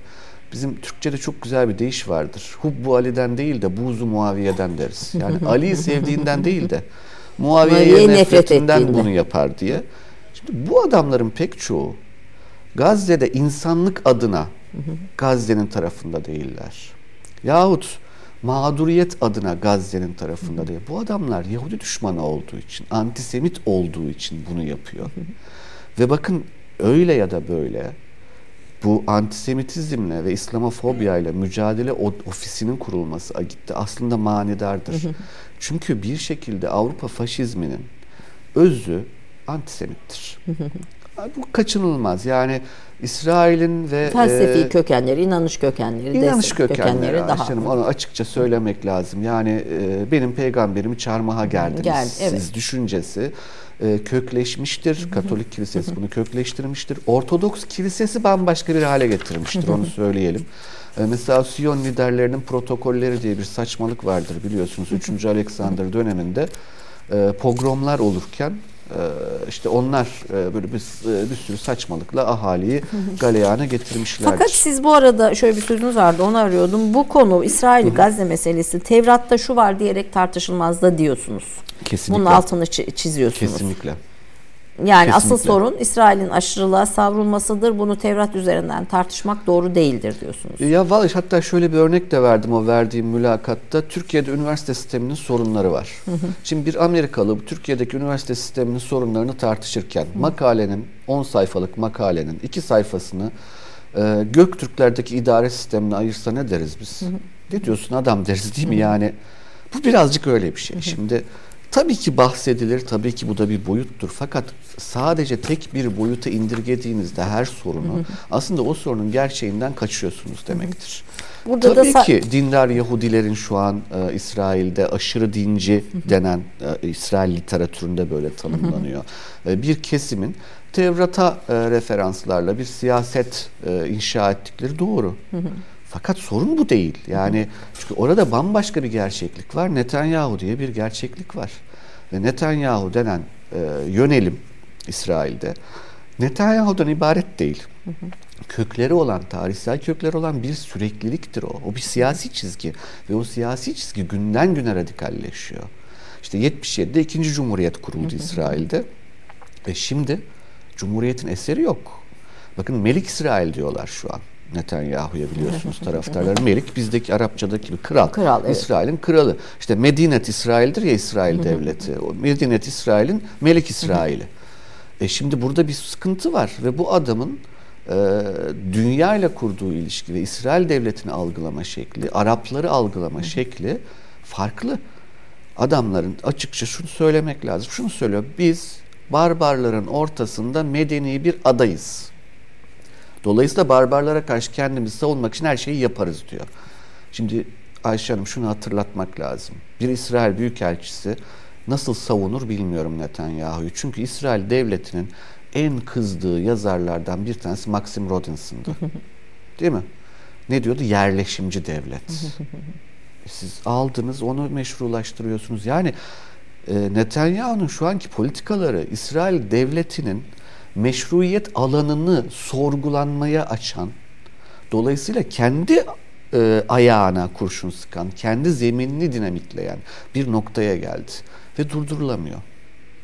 Bizim Türkçe'de çok güzel bir deyiş vardır. Hubbu Ali'den değil de buzu Muaviye'den deriz. Yani Ali'yi sevdiğinden değil de Muaviye'ye nefret nefretinden bunu yapar diye. Şimdi bu adamların pek çoğu Gazze'de insanlık adına Gazze'nin tarafında değiller. Yahut mağduriyet adına Gazze'nin tarafında değil. Bu adamlar Yahudi düşmanı olduğu için, antisemit olduğu için bunu yapıyor. Ve bakın öyle ya da böyle bu antisemitizmle ve İslamofobiya ile mücadele ofisinin kurulması gitti aslında manidardır. Çünkü bir şekilde Avrupa faşizminin özü antisemittir. bu kaçınılmaz. Yani İsrail'in ve felsefi e, kökenleri, inanış kökenleri, inanış kökenleri, kökenleri daha canım, onu açıkça söylemek lazım. Yani e, benim peygamberimi çarmıha geldiniz. Geldi, evet. Siz düşüncesi e, kökleşmiştir. Katolik kilisesi bunu kökleştirmiştir. Ortodoks kilisesi bambaşka bir hale getirmiştir onu söyleyelim. E, mesela Siyon liderlerinin protokolleri diye bir saçmalık vardır biliyorsunuz. 3. Alexander döneminde e, pogromlar olurken işte onlar e, böyle bir, e, bir sürü saçmalıkla ahaliyi galeyana getirmişler. Fakat siz bu arada şöyle bir sözünüz vardı onu arıyordum. Bu konu İsrail Gazze meselesi Tevrat'ta şu var diyerek tartışılmaz da diyorsunuz. Kesinlikle. Bunun altını çiziyorsunuz. Kesinlikle. Yani Kesinlikle. asıl sorun İsrail'in aşırılığa savrulmasıdır. Bunu Tevrat üzerinden tartışmak doğru değildir diyorsunuz. Ya vallahi hatta şöyle bir örnek de verdim o verdiğim mülakatta. Türkiye'de üniversite sisteminin sorunları var. Hı hı. Şimdi bir Amerikalı Türkiye'deki üniversite sisteminin sorunlarını tartışırken hı. makalenin 10 sayfalık makalenin 2 sayfasını e, Göktürklerdeki idare sistemine ayırsa ne deriz biz? Hı hı. Ne diyorsun adam deriz değil mi? Yani bu birazcık öyle bir şey. Hı hı. Şimdi Tabii ki bahsedilir, tabii ki bu da bir boyuttur. Fakat sadece tek bir boyuta indirgediğinizde her sorunu hı hı. aslında o sorunun gerçeğinden kaçıyorsunuz demektir. Burada tabii da ki dindar Yahudilerin şu an e, İsrail'de aşırı dinci hı denen e, İsrail literatüründe böyle tanımlanıyor. E, bir kesimin Tevrat'a e, referanslarla bir siyaset e, inşa ettikleri doğru. Hı hı. Fakat sorun bu değil. Yani çünkü orada bambaşka bir gerçeklik var. Netanyahu diye bir gerçeklik var. Ve Netanyahu denen e, yönelim İsrail'de Netanyahu'dan ibaret değil. Kökleri olan, tarihsel kökleri olan bir sürekliliktir o. O bir siyasi çizgi. Ve o siyasi çizgi günden güne radikalleşiyor. İşte 77'de ikinci cumhuriyet kuruldu İsrail'de. Ve şimdi cumhuriyetin eseri yok. Bakın Melik İsrail diyorlar şu an. Netanyahu'ya biliyorsunuz taraftarları. Melik bizdeki Arapçadaki bir kral. Kral evet. İsrail'in kralı. İşte Medinet İsrail'dir ya İsrail devleti. O Medinet İsrail'in Melik İsrail'i. e şimdi burada bir sıkıntı var ve bu adamın e, dünya ile kurduğu ilişki ve İsrail devletini algılama şekli, Arapları algılama şekli farklı. Adamların açıkça şunu söylemek lazım. Şunu söylüyor. Biz barbarların ortasında medeni bir adayız. Dolayısıyla barbarlara karşı kendimizi savunmak için her şeyi yaparız diyor. Şimdi Ayşe Hanım şunu hatırlatmak lazım. Bir İsrail Büyükelçisi nasıl savunur bilmiyorum Netanyahu'yu. Çünkü İsrail devletinin en kızdığı yazarlardan bir tanesi Maxim Rodinson'dı. Değil mi? Ne diyordu? Yerleşimci devlet. Siz aldınız onu meşrulaştırıyorsunuz. Yani e, Netanyahu'nun şu anki politikaları İsrail devletinin meşruiyet alanını sorgulanmaya açan, dolayısıyla kendi e, ayağına kurşun sıkan, kendi zeminini dinamitleyen bir noktaya geldi ve durdurulamıyor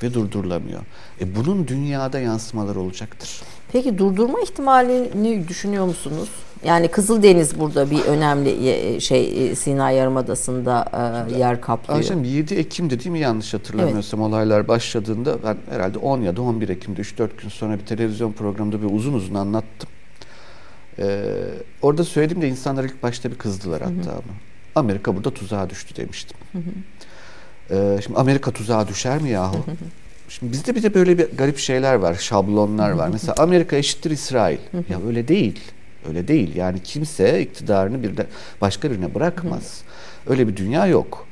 ve durdurulamıyor. E bunun dünyada yansımaları olacaktır. Peki durdurma ihtimalini düşünüyor musunuz? Yani Kızıldeniz burada bir önemli şey e, Sina Yarımadası'nda e, yer kaplıyor. Ayşem 7 Ekim'de değil mi yanlış hatırlamıyorsam evet. olaylar başladığında ben herhalde 10 ya da 11 Ekim'de 3-4 gün sonra bir televizyon programında bir uzun uzun anlattım. Ee, orada söylediğimde insanlar ilk başta bir kızdılar hatta hı hı. ama. Amerika burada tuzağa düştü demiştim. Hı hı. Ee, şimdi Amerika tuzağa düşer mi yahu? Hı hı. Şimdi bizde bir de böyle bir garip şeyler var, şablonlar var. Mesela Amerika eşittir İsrail. ya öyle değil. Öyle değil. Yani kimse iktidarını bir de başka birine bırakmaz. Öyle bir dünya yok.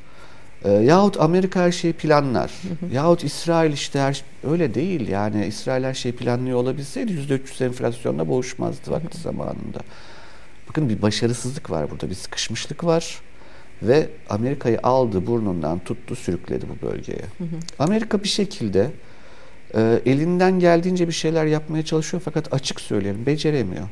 E, yahut Amerika her şeyi planlar. Yahut İsrail işte her şey, öyle değil. Yani İsrail her şeyi planlıyor olabilseydi %300 enflasyonla boğuşmazdı vakti zamanında. Bakın bir başarısızlık var burada. Bir sıkışmışlık var. Ve Amerika'yı aldı burnundan tuttu sürükledi bu bölgeye. Amerika bir şekilde e, elinden geldiğince bir şeyler yapmaya çalışıyor fakat açık söyleyelim beceremiyor.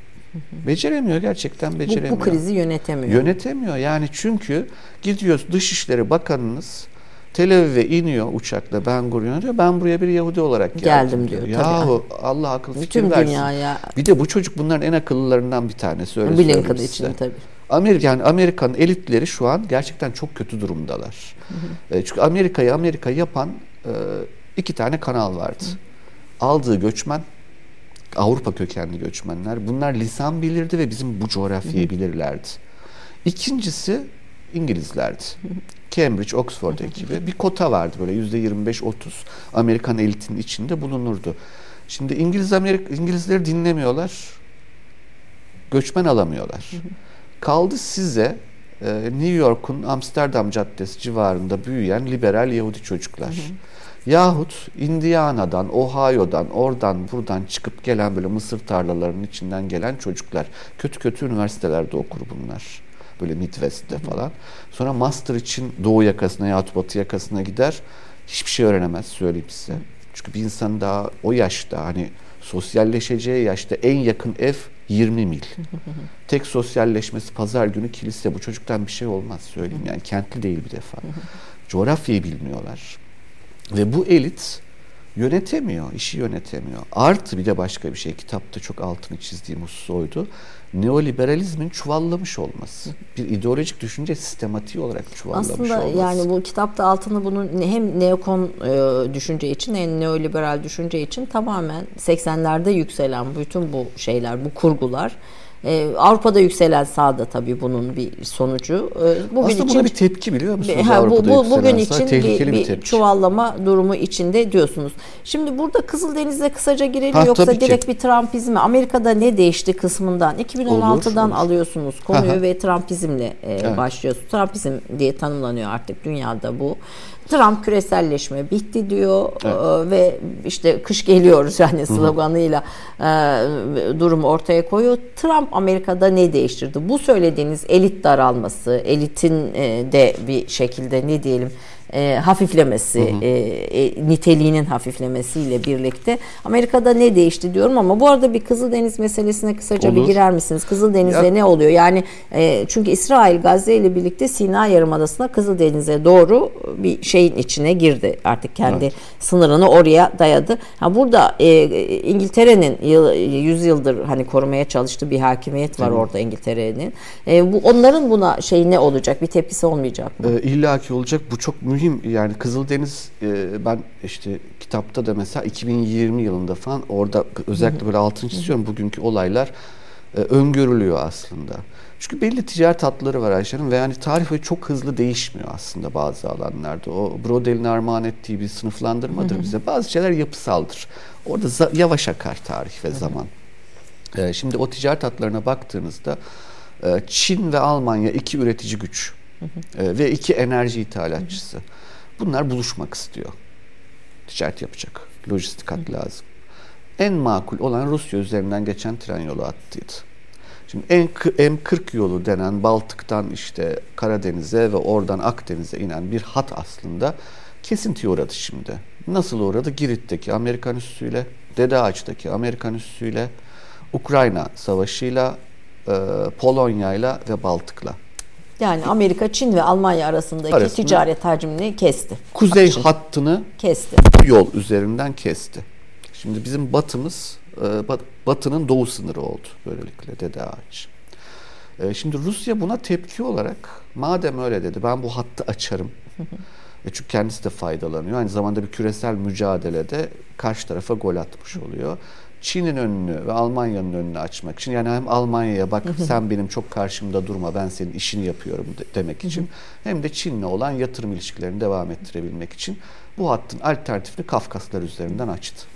Beceremiyor gerçekten beceremiyor. Bu, bu krizi yönetemiyor. Yönetemiyor yani çünkü gidiyor Dışişleri Bakanınız Tel Aviv'e iniyor uçakla Ben Gurion'a diyor ben buraya bir Yahudi olarak geldim, geldim diyor. diyor. Yahu Allah akıl fikir Bütün versin. dünyaya. Bir de bu çocuk bunların en akıllılarından bir tanesi öyle Blinken için tabii. Amerika yani Amerikan elitleri şu an gerçekten çok kötü durumdalar. Hı hı. E, çünkü Amerika'yı Amerika yapan e, iki tane kanal vardı. Hı. Aldığı göçmen Avrupa kökenli göçmenler. Bunlar lisan bilirdi ve bizim bu coğrafyayı bilirlerdi. İkincisi İngilizlerdi. Cambridge, Oxford ekibi bir kota vardı böyle yüzde 25-30 Amerikan elitinin içinde bulunurdu. Şimdi İngiliz Amerika İngilizleri dinlemiyorlar. Göçmen alamıyorlar. Kaldı size e, New York'un Amsterdam Caddesi civarında büyüyen liberal Yahudi çocuklar. Hı hı. Yahut Indiana'dan, Ohio'dan, oradan buradan çıkıp gelen böyle mısır tarlalarının içinden gelen çocuklar. Kötü kötü üniversitelerde okur bunlar. Böyle Midwest'te falan. Sonra master için doğu yakasına yahut batı yakasına gider. Hiçbir şey öğrenemez söyleyeyim size. Çünkü bir insan daha o yaşta hani sosyalleşeceği yaşta en yakın ev 20 mil. Tek sosyalleşmesi pazar günü kilise. Bu çocuktan bir şey olmaz söyleyeyim. Yani kentli değil bir defa. Coğrafyayı bilmiyorlar. Ve bu elit yönetemiyor, işi yönetemiyor. Artı bir de başka bir şey kitapta çok altını çizdiğim husus oydu. Neoliberalizmin çuvallamış olması. Bir ideolojik düşünce sistematiği olarak çuvallamış Aslında olması. yani bu kitapta altını bunun hem neokon e, düşünce için hem neoliberal düşünce için tamamen 80'lerde yükselen bütün bu şeyler, bu kurgular ee, Avrupa'da yükselen sağda tabii bunun bir sonucu. Ee, bugün Aslında için, buna bir tepki biliyor musunuz? Ha, Avrupa'da bu, bugün için bir, bir, bir çuvallama durumu içinde diyorsunuz. Şimdi burada Kızıldeniz'e kısaca girelim ha, yoksa direkt ki. bir Trumpizme Amerika'da ne değişti kısmından 2016'dan olur, olur. alıyorsunuz konuyu Aha. ve Trumpizmle e, evet. başlıyorsunuz. Trumpizm diye tanımlanıyor artık dünyada bu. Trump küreselleşme bitti diyor evet. E, ve işte kış geliyoruz yani sloganıyla e, durumu ortaya koyuyor. Trump Amerika'da ne değiştirdi? Bu söylediğiniz elit daralması, elitin e, de bir şekilde ne diyelim e, hafiflemesi, hı hı. E, e, niteliğinin hafiflemesiyle birlikte Amerika'da ne değişti diyorum ama bu arada bir Kızıldeniz meselesine kısaca Olur. bir girer misiniz? Kızıldeniz'de ya. ne oluyor? Yani e, çünkü İsrail Gazze ile birlikte Sina Yarımadası'na Kızıldeniz'e doğru bir şeyin içine girdi. Artık kendi evet. sınırını oraya dayadı. Ha burada e, İngiltere'nin yıl, 100 yıldır hani korumaya çalıştığı bir hakimiyet var hı. orada İngiltere'nin. E, bu onların buna şey ne olacak? Bir tepkisi olmayacak mı? E, İlla ki olacak. Bu çok mühim mühim yani Kızıldeniz e, ben işte kitapta da mesela 2020 yılında falan orada özellikle böyle altını çiziyorum bugünkü olaylar e, öngörülüyor aslında. Çünkü belli ticaret hatları var Ayşe'nin ve yani tarih çok hızlı değişmiyor aslında bazı alanlarda. O Brodel'in armağan ettiği bir sınıflandırmadır bize. Bazı şeyler yapısaldır. Orada yavaş akar tarih ve zaman. E, şimdi o ticaret hatlarına baktığınızda e, Çin ve Almanya iki üretici güç. E, ve iki enerji ithalatçısı. Bunlar buluşmak istiyor. Ticaret yapacak. Lojistik hat lazım. En makul olan Rusya üzerinden geçen tren yolu hattıydı. Şimdi en M40 yolu denen Baltık'tan işte Karadeniz'e ve oradan Akdeniz'e inen bir hat aslında kesintiye uğradı şimdi. Nasıl uğradı? Girit'teki Amerikan üssüyle, Dede Ağaç'taki Amerikan üssüyle, Ukrayna savaşıyla, e, Polonya'yla ve Baltık'la. Yani Amerika, Çin ve Almanya arasındaki Arasında, ticaret hacmini kesti. Kuzey Akşin. hattını kesti. Yol üzerinden kesti. Şimdi bizim batımız e, batının doğu sınırı oldu böylelikle Dede Ağaç. E, şimdi Rusya buna tepki olarak madem öyle dedi ben bu hattı açarım. E çünkü kendisi de faydalanıyor. Aynı zamanda bir küresel mücadelede karşı tarafa gol atmış oluyor. Çin'in önünü ve Almanya'nın önünü açmak için yani hem Almanya'ya bak sen benim çok karşımda durma ben senin işini yapıyorum de, demek için hem de Çin'le olan yatırım ilişkilerini devam ettirebilmek için bu hattın alternatifini Kafkaslar üzerinden açtı.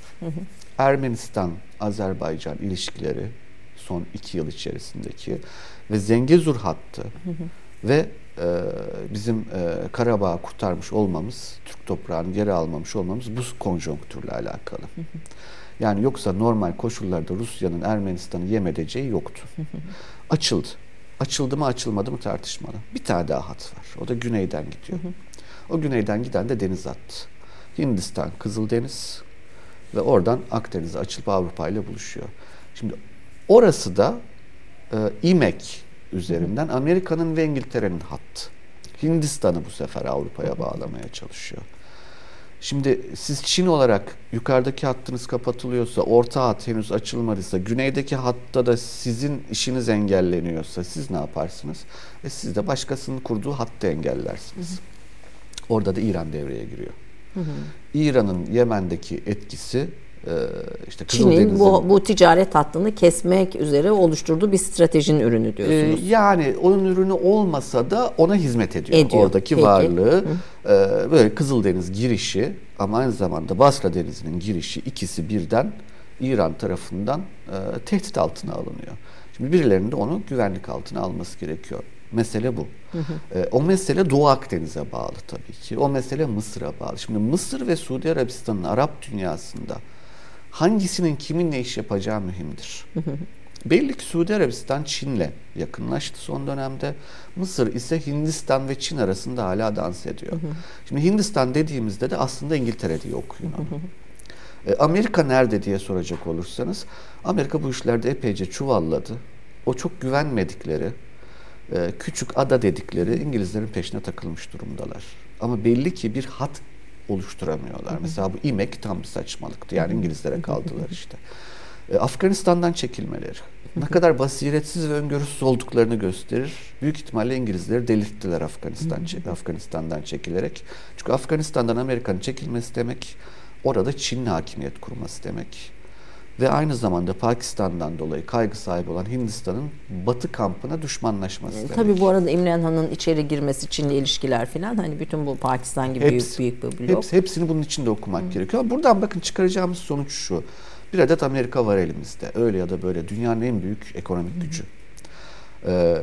Ermenistan Azerbaycan ilişkileri son iki yıl içerisindeki ve Zengezur hattı ve e, bizim e, Karabağ'ı kurtarmış olmamız, Türk toprağını geri almamış olmamız bu konjonktürle alakalı. Yani yoksa normal koşullarda Rusya'nın Ermenistan'ı yem edeceği yoktu. Açıldı. Açıldı mı açılmadı mı tartışmalı. Bir tane daha hat var. O da güneyden gidiyor. O güneyden giden de deniz attı. Hindistan, Kızıldeniz ve oradan Akdeniz'e açılıp Avrupa ile buluşuyor. Şimdi orası da e, İmek üzerinden Amerika'nın ve İngiltere'nin hattı. Hindistan'ı bu sefer Avrupa'ya bağlamaya çalışıyor. Şimdi siz Çin olarak yukarıdaki hattınız kapatılıyorsa, orta hat henüz açılmadıysa, güneydeki hatta da sizin işiniz engelleniyorsa siz ne yaparsınız? E siz de başkasının kurduğu hattı engellersiniz. Hı hı. Orada da İran devreye giriyor. İran'ın Yemen'deki etkisi işte Çin'in bu, bu ticaret hattını kesmek üzere oluşturduğu bir stratejinin ürünü diyorsunuz. Ee, yani onun ürünü olmasa da ona hizmet ediyor. ediyor. Oradaki Peki. varlığı e, böyle Kızıldeniz girişi ama aynı zamanda Basra Denizi'nin girişi ikisi birden İran tarafından e, tehdit altına alınıyor. Şimdi birilerinin de onu güvenlik altına alması gerekiyor. Mesele bu. Hı hı. E, o mesele Doğu Akdeniz'e bağlı tabii ki. O mesele Mısır'a bağlı. Şimdi Mısır ve Suudi Arabistan'ın Arap dünyasında hangisinin kiminle iş yapacağı mühimdir. Belli ki Suudi Arabistan Çin'le yakınlaştı son dönemde. Mısır ise Hindistan ve Çin arasında hala dans ediyor. Şimdi Hindistan dediğimizde de aslında İngiltere diye okuyun onu. E, Amerika nerede diye soracak olursanız Amerika bu işlerde epeyce çuvalladı. O çok güvenmedikleri e, küçük ada dedikleri İngilizlerin peşine takılmış durumdalar. Ama belli ki bir hat oluşturamıyorlar. Mesela bu İmek tam bir saçmalıktı. Yani İngilizlere kaldılar işte. E, Afganistan'dan çekilmeleri. Ne kadar basiretsiz ve öngörüsüz olduklarını gösterir. Büyük ihtimalle İngilizleri delirttiler Afganistan, Afganistan'dan çekilerek. Çünkü Afganistan'dan Amerika'nın çekilmesi demek orada Çin'in hakimiyet kurması demek ve aynı zamanda Pakistan'dan dolayı kaygı sahibi olan Hindistan'ın Batı kampına düşmanlaşması demek. Tabii bu arada İmran Han'ın içeri girmesi, Çin'le ilişkiler falan hani bütün bu Pakistan gibi hepsi, büyük büyük bir blok. Hepsi, hepsini bunun içinde okumak Hı. gerekiyor. Buradan bakın çıkaracağımız sonuç şu. Bir adet Amerika var elimizde. Öyle ya da böyle dünyanın en büyük ekonomik Hı. gücü. Ee,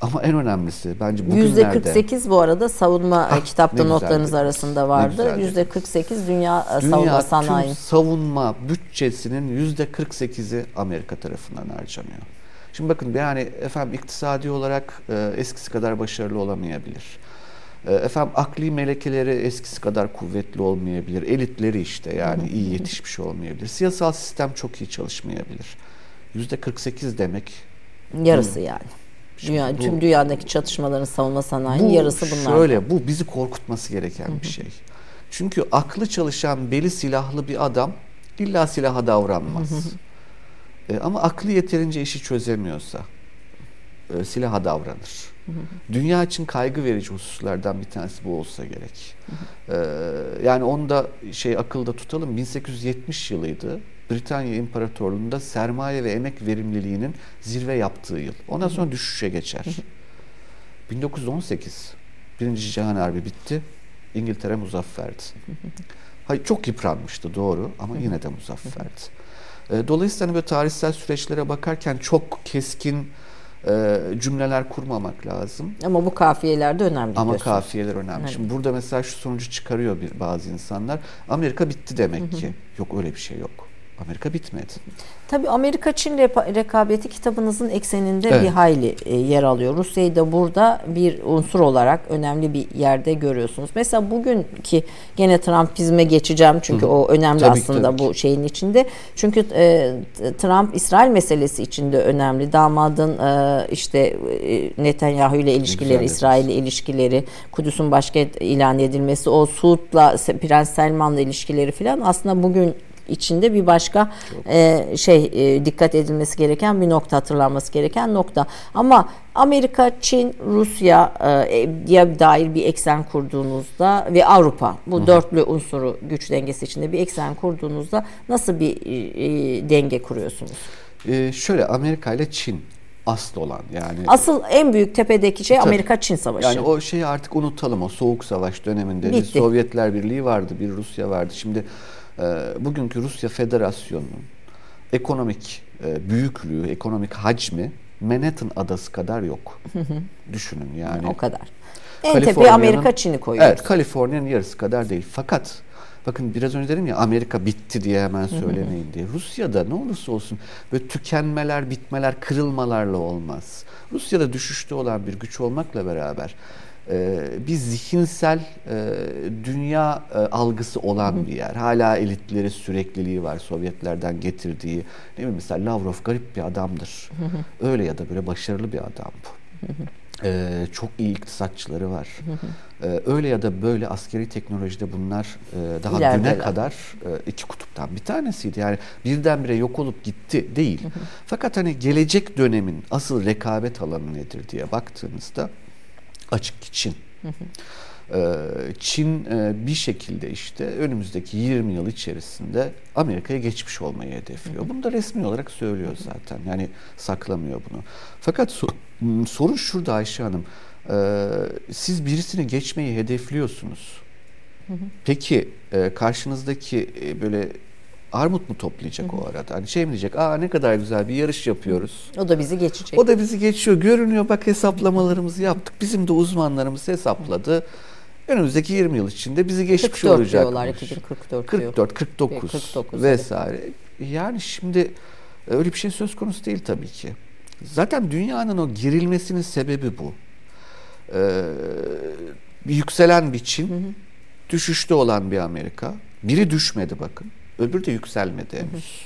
ama en önemlisi bence bugünlerde... %48 bu arada savunma ah, kitapta notlarınız güzeldi. arasında vardı. %48 dünya, dünya savunma sanayi. Tüm savunma bütçesinin %48'i Amerika tarafından harcanıyor. Şimdi bakın yani efendim iktisadi olarak e, eskisi kadar başarılı olamayabilir. E, efendim akli melekeleri eskisi kadar kuvvetli olmayabilir. Elitleri işte yani iyi yetişmiş olmayabilir. Siyasal sistem çok iyi çalışmayabilir. %48 demek... Yarısı yani. Dünya, bu, tüm dünyadaki çatışmaların savunma sanayinin bu, yarısı bunlar. Şöyle bu bizi korkutması gereken bir şey. Çünkü aklı çalışan beli silahlı bir adam illa silaha davranmaz. e, ama aklı yeterince işi çözemiyorsa e, silaha davranır. Dünya için kaygı verici hususlardan bir tanesi bu olsa gerek. Ee, yani onu da şey akılda tutalım. 1870 yılıydı. Britanya İmparatorluğu'nda sermaye ve emek verimliliğinin zirve yaptığı yıl. Ondan sonra düşüşe geçer. 1918 Birinci Cihan Harbi bitti. İngiltere muzafferdi. Hayır, çok yıpranmıştı doğru ama yine de muzafferdi. Ee, dolayısıyla hani böyle tarihsel süreçlere bakarken çok keskin e, cümleler kurmamak lazım. Ama bu kafiyeler de önemli. Ama diyorsun. kafiyeler önemli. Evet. Şimdi burada mesela şu sonucu çıkarıyor bir bazı insanlar. Amerika bitti demek ki. Yok öyle bir şey yok. Amerika bitmedi. Tabii Amerika-Çin rekabeti kitabınızın ekseninde evet. bir hayli e, yer alıyor. Rusya'yı da burada bir unsur olarak önemli bir yerde görüyorsunuz. Mesela bugünkü gene Trumpizme geçeceğim çünkü Hı. o önemli tabii aslında tabii bu şeyin içinde. Çünkü e, Trump İsrail meselesi içinde önemli. Damadın e, işte e, Netanyahu ile ilişkileri, İsrail ile ilişkileri, Kudüs'ün başkent ilan edilmesi, o Suud'la Prens Selman'la ilişkileri falan aslında bugün içinde bir başka e, şey e, dikkat edilmesi gereken bir nokta hatırlanması gereken nokta. Ama Amerika, Çin, Rusya e, diye dair bir eksen kurduğunuzda ve Avrupa bu Hı. dörtlü unsuru güç dengesi içinde bir eksen kurduğunuzda nasıl bir e, denge kuruyorsunuz? Ee, şöyle Amerika ile Çin asıl olan yani. Asıl en büyük tepedeki şey Amerika-Çin savaşı. Yani o şeyi artık unutalım o soğuk savaş döneminde Bitti. bir Sovyetler Birliği vardı bir Rusya vardı. Şimdi bugünkü Rusya Federasyonu'nun ekonomik e, büyüklüğü, ekonomik hacmi Manhattan adası kadar yok. Düşünün yani. O kadar. En tepe Amerika Çin'i koyuyoruz. Evet, Kaliforniya'nın yarısı kadar değil. Fakat bakın biraz önce dedim ya Amerika bitti diye hemen söylemeyin diye. Rusya'da ne olursa olsun böyle tükenmeler, bitmeler, kırılmalarla olmaz. Rusya'da düşüşte olan bir güç olmakla beraber bir zihinsel e, dünya e, algısı olan bir yer. Hala elitleri sürekliliği var Sovyetlerden getirdiği. Ne bileyim mesela Lavrov garip bir adamdır. Öyle ya da böyle başarılı bir adam bu. Ee, çok iyi iktisatçıları var. Ee, öyle ya da böyle askeri teknolojide bunlar e, daha İleride güne kadar e, iki kutuptan bir tanesiydi. Yani birdenbire yok olup gitti değil. Fakat hani gelecek dönemin asıl rekabet alanı nedir diye baktığınızda açık Çin. Ee, Çin e, bir şekilde işte önümüzdeki 20 yıl içerisinde Amerika'ya geçmiş olmayı hedefliyor. Bunu da resmi olarak söylüyor zaten. Yani saklamıyor bunu. Fakat sorun şurada Ayşe Hanım. Ee, siz birisini geçmeyi hedefliyorsunuz. Peki e, karşınızdaki e, böyle armut mu toplayacak hı hı. o arada? Hani şey mi diyecek? Aa ne kadar güzel bir yarış yapıyoruz. O da bizi geçecek. O da bizi geçiyor. Görünüyor bak hesaplamalarımızı yaptık. Bizim de uzmanlarımız hesapladı. Önümüzdeki 20 yıl içinde bizi geçmiş 44 olacak. diyorlar 2044 44, 49, 49 vesaire. Evet. Yani şimdi öyle bir şey söz konusu değil tabii ki. Zaten dünyanın o gerilmesinin sebebi bu. Ee, bir yükselen bir Çin, hı hı. düşüşte olan bir Amerika. Biri düşmedi bakın. Öbürü de yükselmedi henüz.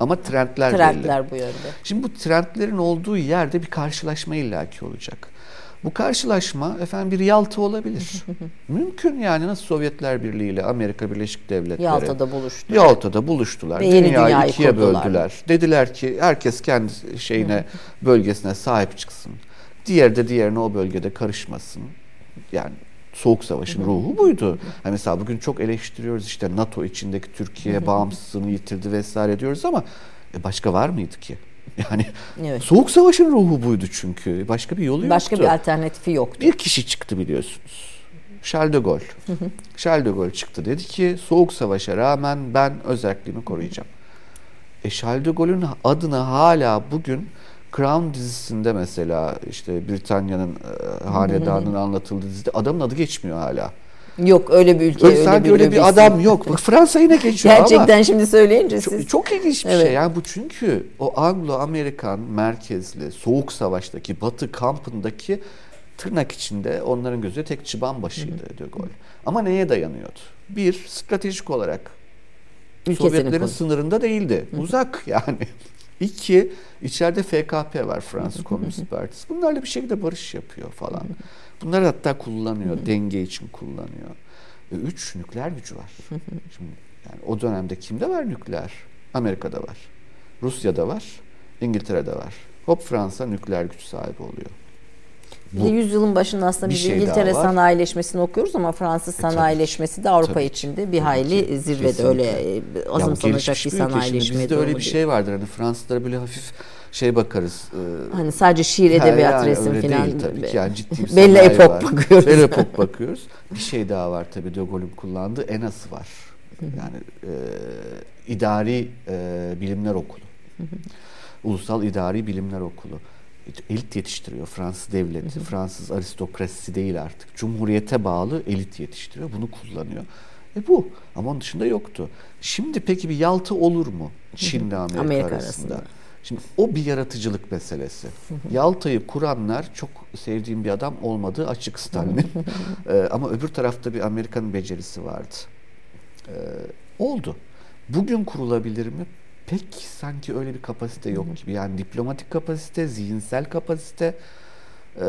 Ama trendler, trendler belli. bu yönde. Şimdi bu trendlerin olduğu yerde bir karşılaşma illaki olacak. Bu karşılaşma efendim bir Yalta olabilir. Mümkün yani nasıl Sovyetler Birliği ile Amerika Birleşik Devletleri. Yalta'da buluştular. Yalta'da buluştular. Ve yeni dünyayı, dünyayı ikiye kurdular. böldüler. Dediler ki herkes kendi şeyine bölgesine sahip çıksın. Diğer de diğerine o bölgede karışmasın. Yani Soğuk Savaş'ın ruhu buydu. Hani mesela bugün çok eleştiriyoruz işte NATO içindeki Türkiye bağımsızlığını yitirdi vesaire diyoruz ama e başka var mıydı ki? Yani evet. Soğuk Savaş'ın ruhu buydu çünkü. Başka bir yolu Başka yoktu. Başka bir alternatifi yoktu. Bir kişi çıktı biliyorsunuz. Charles de Gaulle. Charles de Gaulle çıktı dedi ki Soğuk Savaş'a rağmen ben özelliğimi koruyacağım. E Charles de Gaulle'ün adına hala bugün Crown dizisinde mesela işte Britanya'nın e, hanedanının anlatıldığı dizide adamın adı geçmiyor hala. Yok öyle bir ülke öyle, öyle bir, öyle bir adam yok. Bak Fransa yine geçiyor Gerçekten ama şimdi söyleyince çok, siz. Çok ilginç bir evet. şey. Yani bu çünkü o Anglo-Amerikan merkezli soğuk savaştaki Batı kampındaki tırnak içinde onların gözü tek çıban başıydı De Gaulle. Ama neye dayanıyordu? Bir, stratejik olarak Ülkesinin Sovyetlerin konu. sınırında değildi. Uzak yani. İki, içeride FKP var Fransız Komünist Partisi. Bunlarla bir şekilde barış yapıyor falan. Bunları hatta kullanıyor, denge için kullanıyor. Ve üç, nükleer gücü var. Şimdi yani o dönemde kimde var nükleer? Amerika'da var. Rusya'da var. İngiltere'de var. Hop Fransa nükleer güç sahibi oluyor. Bu, yüzyılın başında aslında biz şey İngiltere sanayileşmesini okuyoruz ama Fransız e, sanayileşmesi de Avrupa içinde bir hayli ki. zirvede Kesinlikle. öyle e, azımsanacak bir sanayileşme Bizde öyle bir şey vardır hani Fransızlara böyle hafif şey bakarız. E, hani sadece şiir, edebiyat, yani resim falan. Değil tabii ki yani ciddi bir Belli epok var. bakıyoruz. Belli epok bakıyoruz. Bir şey daha var tabii De Gaulle'ün kullandığı ENAS'ı var. Yani e, idari e, bilimler okulu. Ulusal İdari Bilimler Okulu elit yetiştiriyor Fransız devleti. Fransız aristokrasisi değil artık. Cumhuriyete bağlı elit yetiştiriyor. Bunu kullanıyor. E bu. Ama onun dışında yoktu. Şimdi peki bir Yalta olur mu Çin'le Amerika, Amerika arasında? arasında? Şimdi o bir yaratıcılık meselesi. Yalta'yı kuranlar çok sevdiğim bir adam olmadığı açık Stalin'in. ee, ama öbür tarafta bir Amerikan becerisi vardı. Ee, oldu. Bugün kurulabilir mi? Pek sanki öyle bir kapasite yok gibi. Yani diplomatik kapasite, zihinsel kapasite e,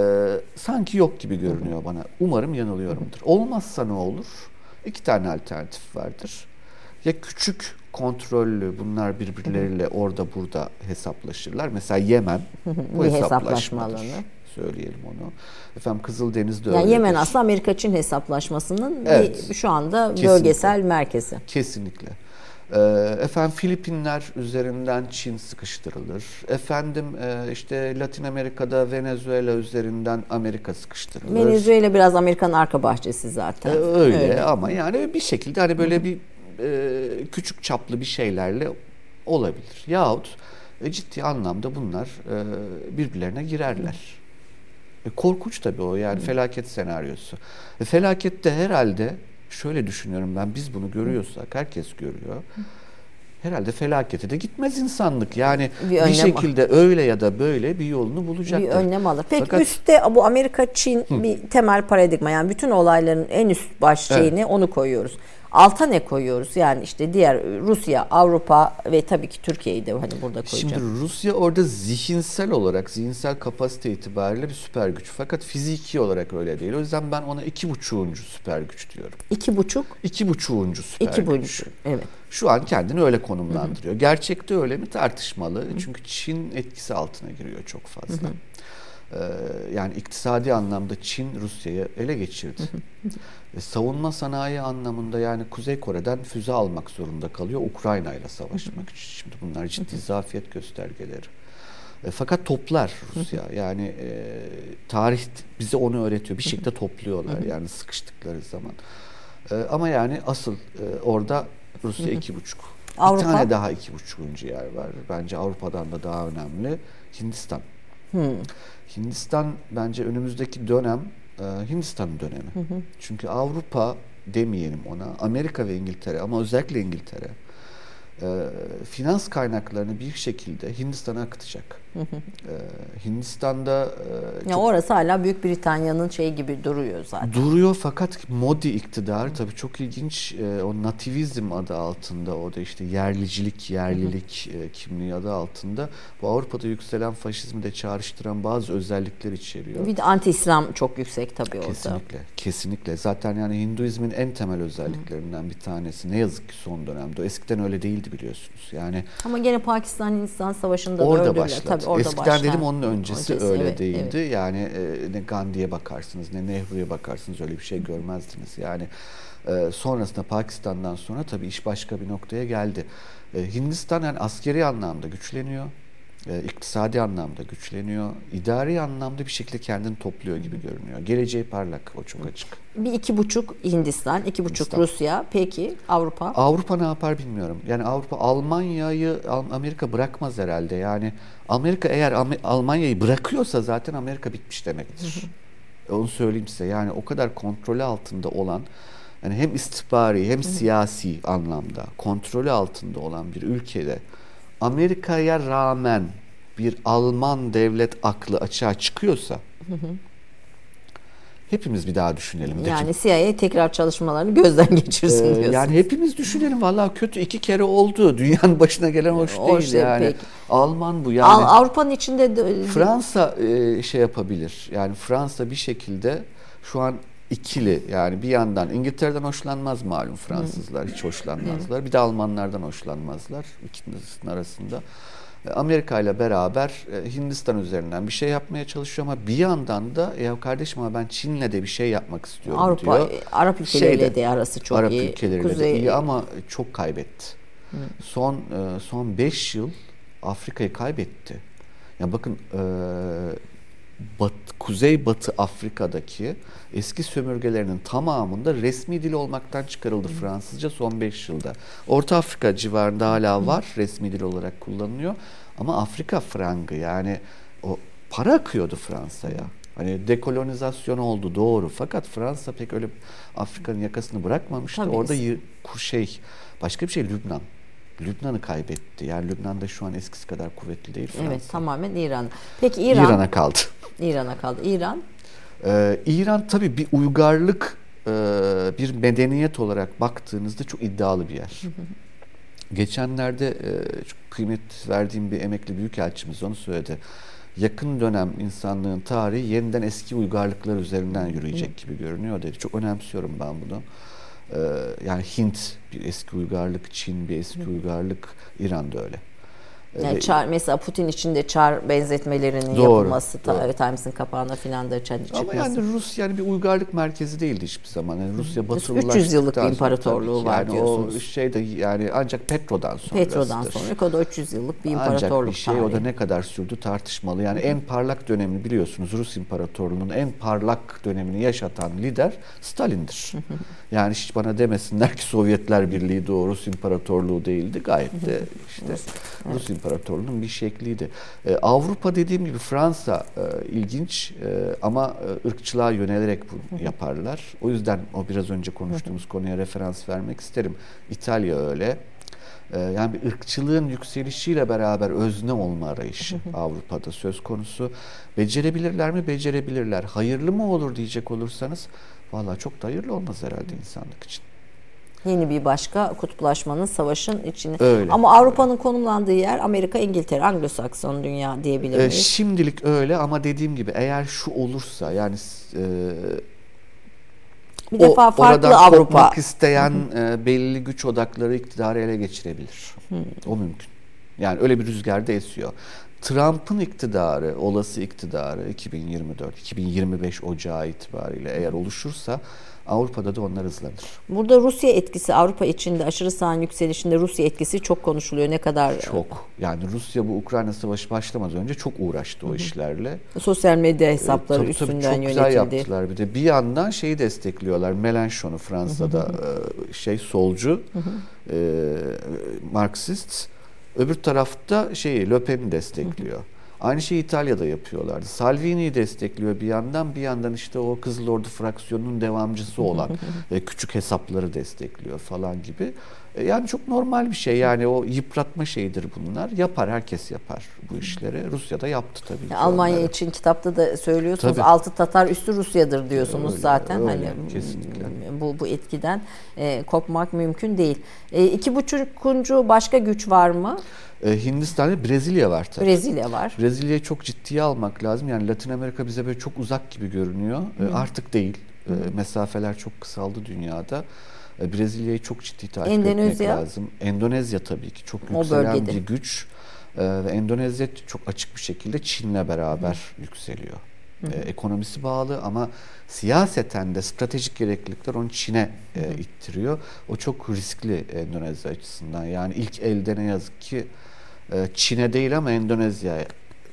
sanki yok gibi görünüyor bana. Umarım yanılıyorumdur. Olmazsa ne olur? İki tane alternatif vardır. Ya küçük kontrollü bunlar birbirleriyle orada burada hesaplaşırlar. Mesela Yemen bu hesaplaşma alanı. Söyleyelim onu. Efendim Kızıldeniz'de yani öyledir. Yemen aslında Amerika-Çin hesaplaşmasının evet. bir, şu anda Kesinlikle. bölgesel merkezi. Kesinlikle. Ee, efendim Filipinler üzerinden Çin sıkıştırılır. Efendim e, işte Latin Amerika'da Venezuela üzerinden Amerika sıkıştırılır. Venezuela biraz Amerika'nın arka bahçesi zaten. Ee, öyle, öyle ama yani bir şekilde hani böyle bir e, küçük çaplı bir şeylerle olabilir. Yahut e, ciddi anlamda bunlar birbirlerine girerler. E, korkunç tabii o yani felaket senaryosu. E, felakette herhalde şöyle düşünüyorum ben biz bunu görüyorsak herkes görüyor. Herhalde felakete de gitmez insanlık. Yani bir, bir şekilde al. öyle ya da böyle bir yolunu bulacaktır. Bir önlem alır. Peki Fakat, üstte bu Amerika Çin bir temel paradigma yani bütün olayların en üst baş şeyini evet. onu koyuyoruz alta ne koyuyoruz? Yani işte diğer Rusya, Avrupa ve tabii ki Türkiye'yi de hani burada koyacağım. Şimdi Rusya orada zihinsel olarak, zihinsel kapasite itibariyle bir süper güç. Fakat fiziki olarak öyle değil. O yüzden ben ona iki buçuğuncu süper güç diyorum. İki buçuk? İki buçuğuncu süper iki güç. Buçuk, evet. Şu an kendini öyle konumlandırıyor. Hı hı. Gerçekte öyle mi tartışmalı. Hı hı. Çünkü Çin etkisi altına giriyor çok fazla. Hı hı. Ee, yani iktisadi anlamda Çin Rusya'yı ele geçirdi. e, savunma sanayi anlamında yani Kuzey Kore'den füze almak zorunda kalıyor Ukrayna ile savaşmak için. Şimdi bunlar ciddi zafiyet göstergeleri. E, fakat toplar Rusya. Yani e, tarih bize onu öğretiyor. Bir şekilde topluyorlar yani sıkıştıkları zaman. E, ama yani asıl e, orada Rusya iki buçuk. Bir tane daha iki buçukuncu yer var. Bence Avrupa'dan da daha önemli. Hindistan. Hmm. Hindistan bence önümüzdeki dönem e, Hindistan dönemi. Hı hı. Çünkü Avrupa demeyelim ona Amerika ve İngiltere ama özellikle İngiltere e, finans kaynaklarını bir şekilde Hindistan'a akıtacak. Hı hı. E, Hindistan'da e, ya çok, orası hala Büyük Britanya'nın şey gibi duruyor zaten. Duruyor fakat Modi iktidarı tabii çok ilginç. E, o nativizm adı altında, o da işte yerlicilik, yerlilik. E, kimliği adı altında bu Avrupa'da yükselen faşizmi de çağrıştıran bazı özellikler içeriyor. Bir de anti-İslam çok yüksek tabii orada. Kesinlikle, kesinlikle. Zaten yani Hinduizmin en temel özelliklerinden bir tanesi. Ne yazık ki son dönemde. Eskiden öyle değildi biliyorsunuz. Yani Ama gene Pakistan Hindistan Savaşı'nda orada da. Başladı. Tabii orada Eskiden başlar. dedim onun öncesi, öncesi öyle evet, değildi. Evet. Yani e, ne Gandhi'ye bakarsınız ne Nehru'ya bakarsınız öyle bir şey görmezdiniz. Yani e, sonrasında Pakistan'dan sonra tabii iş başka bir noktaya geldi. E, Hindistan yani askeri anlamda güçleniyor e, iktisadi anlamda güçleniyor. İdari anlamda bir şekilde kendini topluyor gibi görünüyor. Geleceği parlak, o çok açık. Bir iki buçuk Hindistan, iki buçuk Hindistan. Rusya. Peki Avrupa? Avrupa ne yapar bilmiyorum. Yani Avrupa Almanya'yı Amerika bırakmaz herhalde. Yani Amerika eğer Almanya'yı bırakıyorsa zaten Amerika bitmiş demektir. Onu söyleyeyim size. Yani o kadar kontrolü altında olan yani hem istihbari hem siyasi anlamda kontrolü altında olan bir ülkede Amerika'ya rağmen bir Alman devlet aklı açığa çıkıyorsa hı hı. hepimiz bir daha düşünelim. Yani CIA tekrar çalışmalarını gözden geçirsin ee, diyorsunuz. Yani hepimiz düşünelim. Vallahi kötü iki kere oldu. Dünyanın başına gelen hoş, hoş değil yani. Peki. Alman bu yani. Avrupa'nın içinde de... Fransa e, şey yapabilir. Yani Fransa bir şekilde şu an ikili yani bir yandan İngiltere'den hoşlanmaz malum Fransızlar hiç hoşlanmazlar. Bir de Almanlardan hoşlanmazlar ikisinin arasında. E, Amerika ile beraber e, Hindistan üzerinden bir şey yapmaya çalışıyor ama bir yandan da ya kardeşim ama ben Çin'le de bir şey yapmak istiyorum Avrupa, diyor. Arap ülkeleriyle Şeyde, de arası çok Arap iyi. Arap ülkeleriyle Kuzey... de iyi ama çok kaybetti. Hı. Son e, son 5 yıl Afrika'yı kaybetti. Ya bakın bat, Kuzey Batı Afrika'daki eski sömürgelerinin tamamında resmi dil olmaktan çıkarıldı Hı. Fransızca son 5 yılda. Orta Afrika civarında hala var Hı. resmi dil olarak kullanılıyor. Ama Afrika frangı yani o para akıyordu Fransa'ya. Hani dekolonizasyon oldu doğru fakat Fransa pek öyle Afrika'nın yakasını bırakmamıştı. Tabii. Orada şey başka bir şey Lübnan. Lübnan'ı kaybetti. Yani Lübnan'da şu an eskisi kadar kuvvetli değil Fransa. Evet tamamen İran. Peki İran? İran'a kaldı. İran'a kaldı. İran? Ee, İran tabii bir uygarlık, e, bir medeniyet olarak baktığınızda çok iddialı bir yer. Geçenlerde e, çok kıymet verdiğim bir emekli büyükelçimiz onu söyledi. Yakın dönem insanlığın tarihi yeniden eski uygarlıklar üzerinden yürüyecek gibi görünüyor dedi. Çok önemsiyorum ben bunu. Ee, yani Hint bir eski uygarlık, Çin bir eski uygarlık, İran da öyle. Yani çar, mesela Putin için de çar benzetmelerinin doğru, yapılması, doğru. Times'ın kapağına filan da çıkması. Ama yani Rus yani bir uygarlık merkezi değildi hiçbir zaman. Yani Rusya batılılaştıktan 300 yıllık bir imparatorluğu var yani diyorsunuz. O şey de yani ancak Petro'dan sonra. Petro'dan sonra o da 300 yıllık bir imparatorluk Ancak bir şey tarihi. o da ne kadar sürdü tartışmalı. Yani en parlak dönemini biliyorsunuz Rus İmparatorluğu'nun en parlak dönemini yaşatan lider Stalin'dir. yani hiç bana demesinler ki Sovyetler Birliği de o Rus İmparatorluğu değildi. Gayet de işte Rus İmparatorluğu'nun bir şekliydi. Ee, Avrupa dediğim gibi Fransa e, ilginç e, ama e, ırkçılığa yönelerek bunu yaparlar. O yüzden o biraz önce konuştuğumuz konuya referans vermek isterim. İtalya öyle. Ee, yani bir ırkçılığın yükselişiyle beraber özne olma arayışı Avrupa'da söz konusu. Becerebilirler mi? Becerebilirler. Hayırlı mı olur diyecek olursanız valla çok da hayırlı olmaz herhalde insanlık için yeni bir başka kutuplaşmanın, savaşın içine. Öyle. Ama Avrupa'nın konumlandığı yer Amerika, İngiltere, Anglo-Sakson dünya diyebilir ee, miyiz? E, şimdilik öyle ama dediğim gibi eğer şu olursa yani e, bir o, defa farklı Avrupa isteyen e, belli güç odakları iktidarı ele geçirebilir. Hı. O mümkün. Yani öyle bir rüzgar da esiyor. Trump'ın iktidarı, olası iktidarı 2024-2025 Ocağı itibariyle eğer oluşursa Avrupa'da da onlar hızlanır. Burada Rusya etkisi Avrupa içinde aşırı sağın yükselişinde Rusya etkisi çok konuşuluyor. Ne kadar? Çok. Yani Rusya bu Ukrayna savaşı başlamadan önce çok uğraştı o işlerle. Sosyal medya hesapları tabii, üstünden tabii, çok yönetildi. güzel yaptılar bir de. Bir yandan şeyi destekliyorlar. Mélenchon'u Fransa'da e, şey solcu, e, Marksist. Öbür tarafta şeyi Le Pen'i destekliyor. Aynı şeyi İtalya'da yapıyorlardı. Salvini'yi destekliyor bir yandan, bir yandan işte o Kızıl Ordu fraksiyonunun devamcısı olan küçük hesapları destekliyor falan gibi. E, yani çok normal bir şey. Yani o yıpratma şeyidir bunlar. Yapar, herkes yapar bu işleri. Rusya da yaptı tabii ki. Almanya onları. için kitapta da söylüyorsunuz. Tabii. Altı Tatar üstü Rusya'dır diyorsunuz Öyle, zaten. öyle, hani kesinlikle. bu bu etkiden e, kopmak mümkün değil. E, iki buçukuncu başka güç var mı? E, Hindistan'da Brezilya var tabii. Brezilya var. Brezilya'yı çok ciddiye almak lazım. Yani Latin Amerika bize böyle çok uzak gibi görünüyor. E, artık değil. E, mesafeler çok kısaldı dünyada. E, Brezilya'yı çok ciddi takip Endonezya? etmek lazım. Endonezya tabii ki çok yükselen bir güç. E, ve Endonezya çok açık bir şekilde Çin'le beraber yükseliyor. E, ekonomisi bağlı ama siyaseten de stratejik gereklilikler onu Çin'e e, ittiriyor. O çok riskli Endonezya açısından. Yani ilk elde ne yazık ki e, Çin'e değil ama Endonezya'ya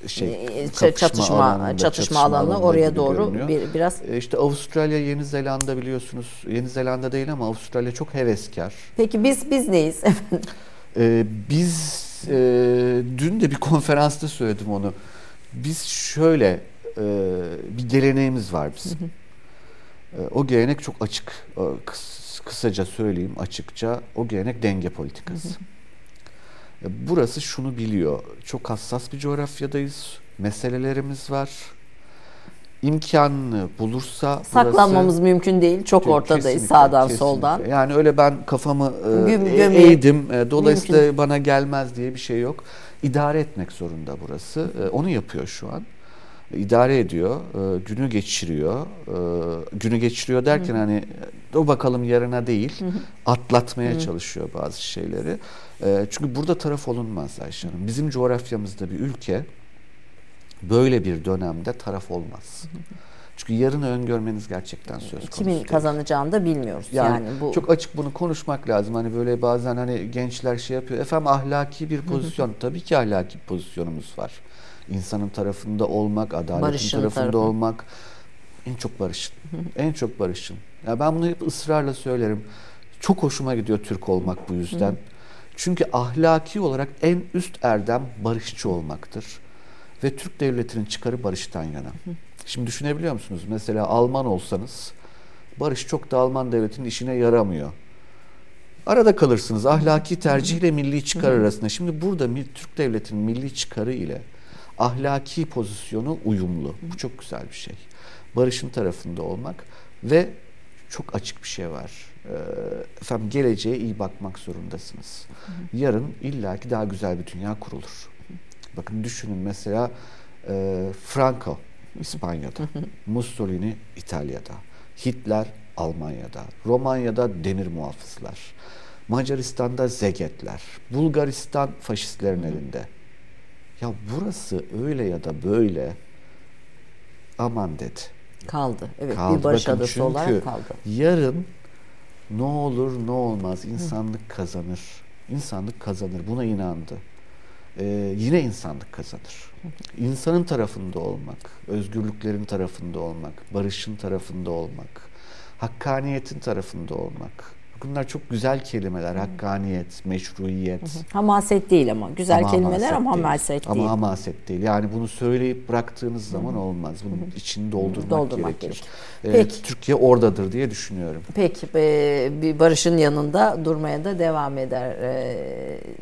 şey E, kapışma çatışma alanında, çatışma alanı alanında oraya doğru görünüyor. bir, biraz. E, İşte Avustralya, Yeni Zelanda biliyorsunuz. Yeni Zelanda değil ama Avustralya çok heveskar. Peki biz biz neyiz? Ee, biz e, dün de bir konferansta söyledim onu. Biz şöyle e, bir geleneğimiz var bizim. E, o gelenek çok açık. E, kıs- kısaca söyleyeyim açıkça. O gelenek denge politikası. Burası şunu biliyor. Çok hassas bir coğrafyadayız. Meselelerimiz var. İmkanını bulursa burası- Saklanmamız mümkün değil. Çok ortadayız Kesinlikle, sağdan kesinlikle. soldan. Yani öyle ben kafamı e, Göm- e- eğdim. E, Dolayısıyla bana gelmez diye bir şey yok. İdare etmek zorunda burası. E, Onu yapıyor şu an. İdare ediyor, e, günü geçiriyor. E, Günü geçiriyor derken hani o bakalım yarına değil, atlatmaya çalışıyor bazı şeyleri. E, Çünkü burada taraf olunmaz Ayşe Hanım. Bizim coğrafyamızda bir ülke böyle bir dönemde taraf olmaz. Çünkü yarını öngörmeniz gerçekten söz konusu. Kimin değil. kazanacağını da bilmiyoruz. Yani, Yani, bu çok açık bunu konuşmak lazım. Hani böyle bazen hani gençler şey yapıyor. Efendim ahlaki bir pozisyon. Tabii ki ahlaki bir pozisyonumuz var. İnsanın tarafında olmak, adaletin Barışın tarafında tarafı. olmak. En çok barışın. en çok barışın. Ya ben bunu hep ısrarla söylerim. Çok hoşuma gidiyor Türk olmak bu yüzden. Çünkü ahlaki olarak en üst erdem barışçı olmaktır. Ve Türk devletinin çıkarı barıştan yana. Şimdi düşünebiliyor musunuz? Mesela Alman olsanız barış çok da Alman devletinin işine yaramıyor. Arada kalırsınız ahlaki tercihle milli çıkar arasında. Şimdi burada Türk devletinin milli çıkarı ile ahlaki pozisyonu uyumlu. Bu çok güzel bir şey. Barışın tarafında olmak ve çok açık bir şey var. Ee, efendim geleceğe iyi bakmak zorundasınız. Yarın illaki daha güzel bir dünya kurulur. Bakın düşünün mesela e, Franco İspanya'da, Mussolini İtalya'da, Hitler Almanya'da, Romanya'da demir muhafızlar, Macaristan'da zegetler, Bulgaristan faşistlerin elinde. Ya burası öyle ya da böyle aman dedi. kaldı. Evet Kaldı. bir barış Bakın adası olarak kaldı. Yarın ne olur ne olmaz insanlık kazanır. İnsanlık kazanır. Buna inandı. Ee, yine insanlık kazanır. İnsanın tarafında olmak, özgürlüklerin tarafında olmak, barışın tarafında olmak, hakkaniyetin tarafında olmak. Bunlar çok güzel kelimeler. Hakkaniyet, meşruiyet. Hamaset değil ama. Güzel Ama kelimeler ama değil. hamaset Ama değil. hamaset değil. Yani bunu söyleyip bıraktığınız zaman olmaz. Bunun içini doldurmak, Doldurmak gerekir. gerekir. Evet, Peki. Türkiye oradadır diye düşünüyorum. Peki e, bir barışın yanında durmaya da devam eder e,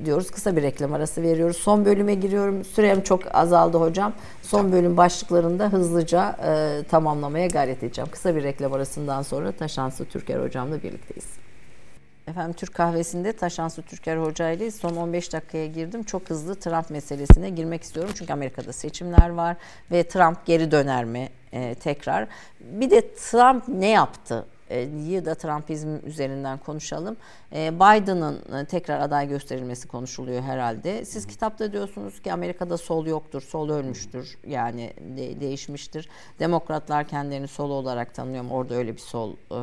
diyoruz. Kısa bir reklam arası veriyoruz. Son bölüme giriyorum. Sürem çok azaldı hocam. Son bölüm başlıklarında hızlıca e, tamamlamaya gayret edeceğim. Kısa bir reklam arasından sonra Taşansı Türker hocamla birlikteyiz. Efendim Türk kahvesinde Taşansı Türker Hoca ile son 15 dakikaya girdim. Çok hızlı Trump meselesine girmek istiyorum. Çünkü Amerika'da seçimler var ve Trump geri döner mi e, tekrar? Bir de Trump ne yaptı? E, da Trumpizm üzerinden konuşalım. E, Biden'ın tekrar aday gösterilmesi konuşuluyor herhalde. Siz Hı. kitapta diyorsunuz ki Amerika'da sol yoktur, sol ölmüştür. Yani de, değişmiştir. Demokratlar kendilerini sol olarak tanıyor ama orada öyle bir sol e,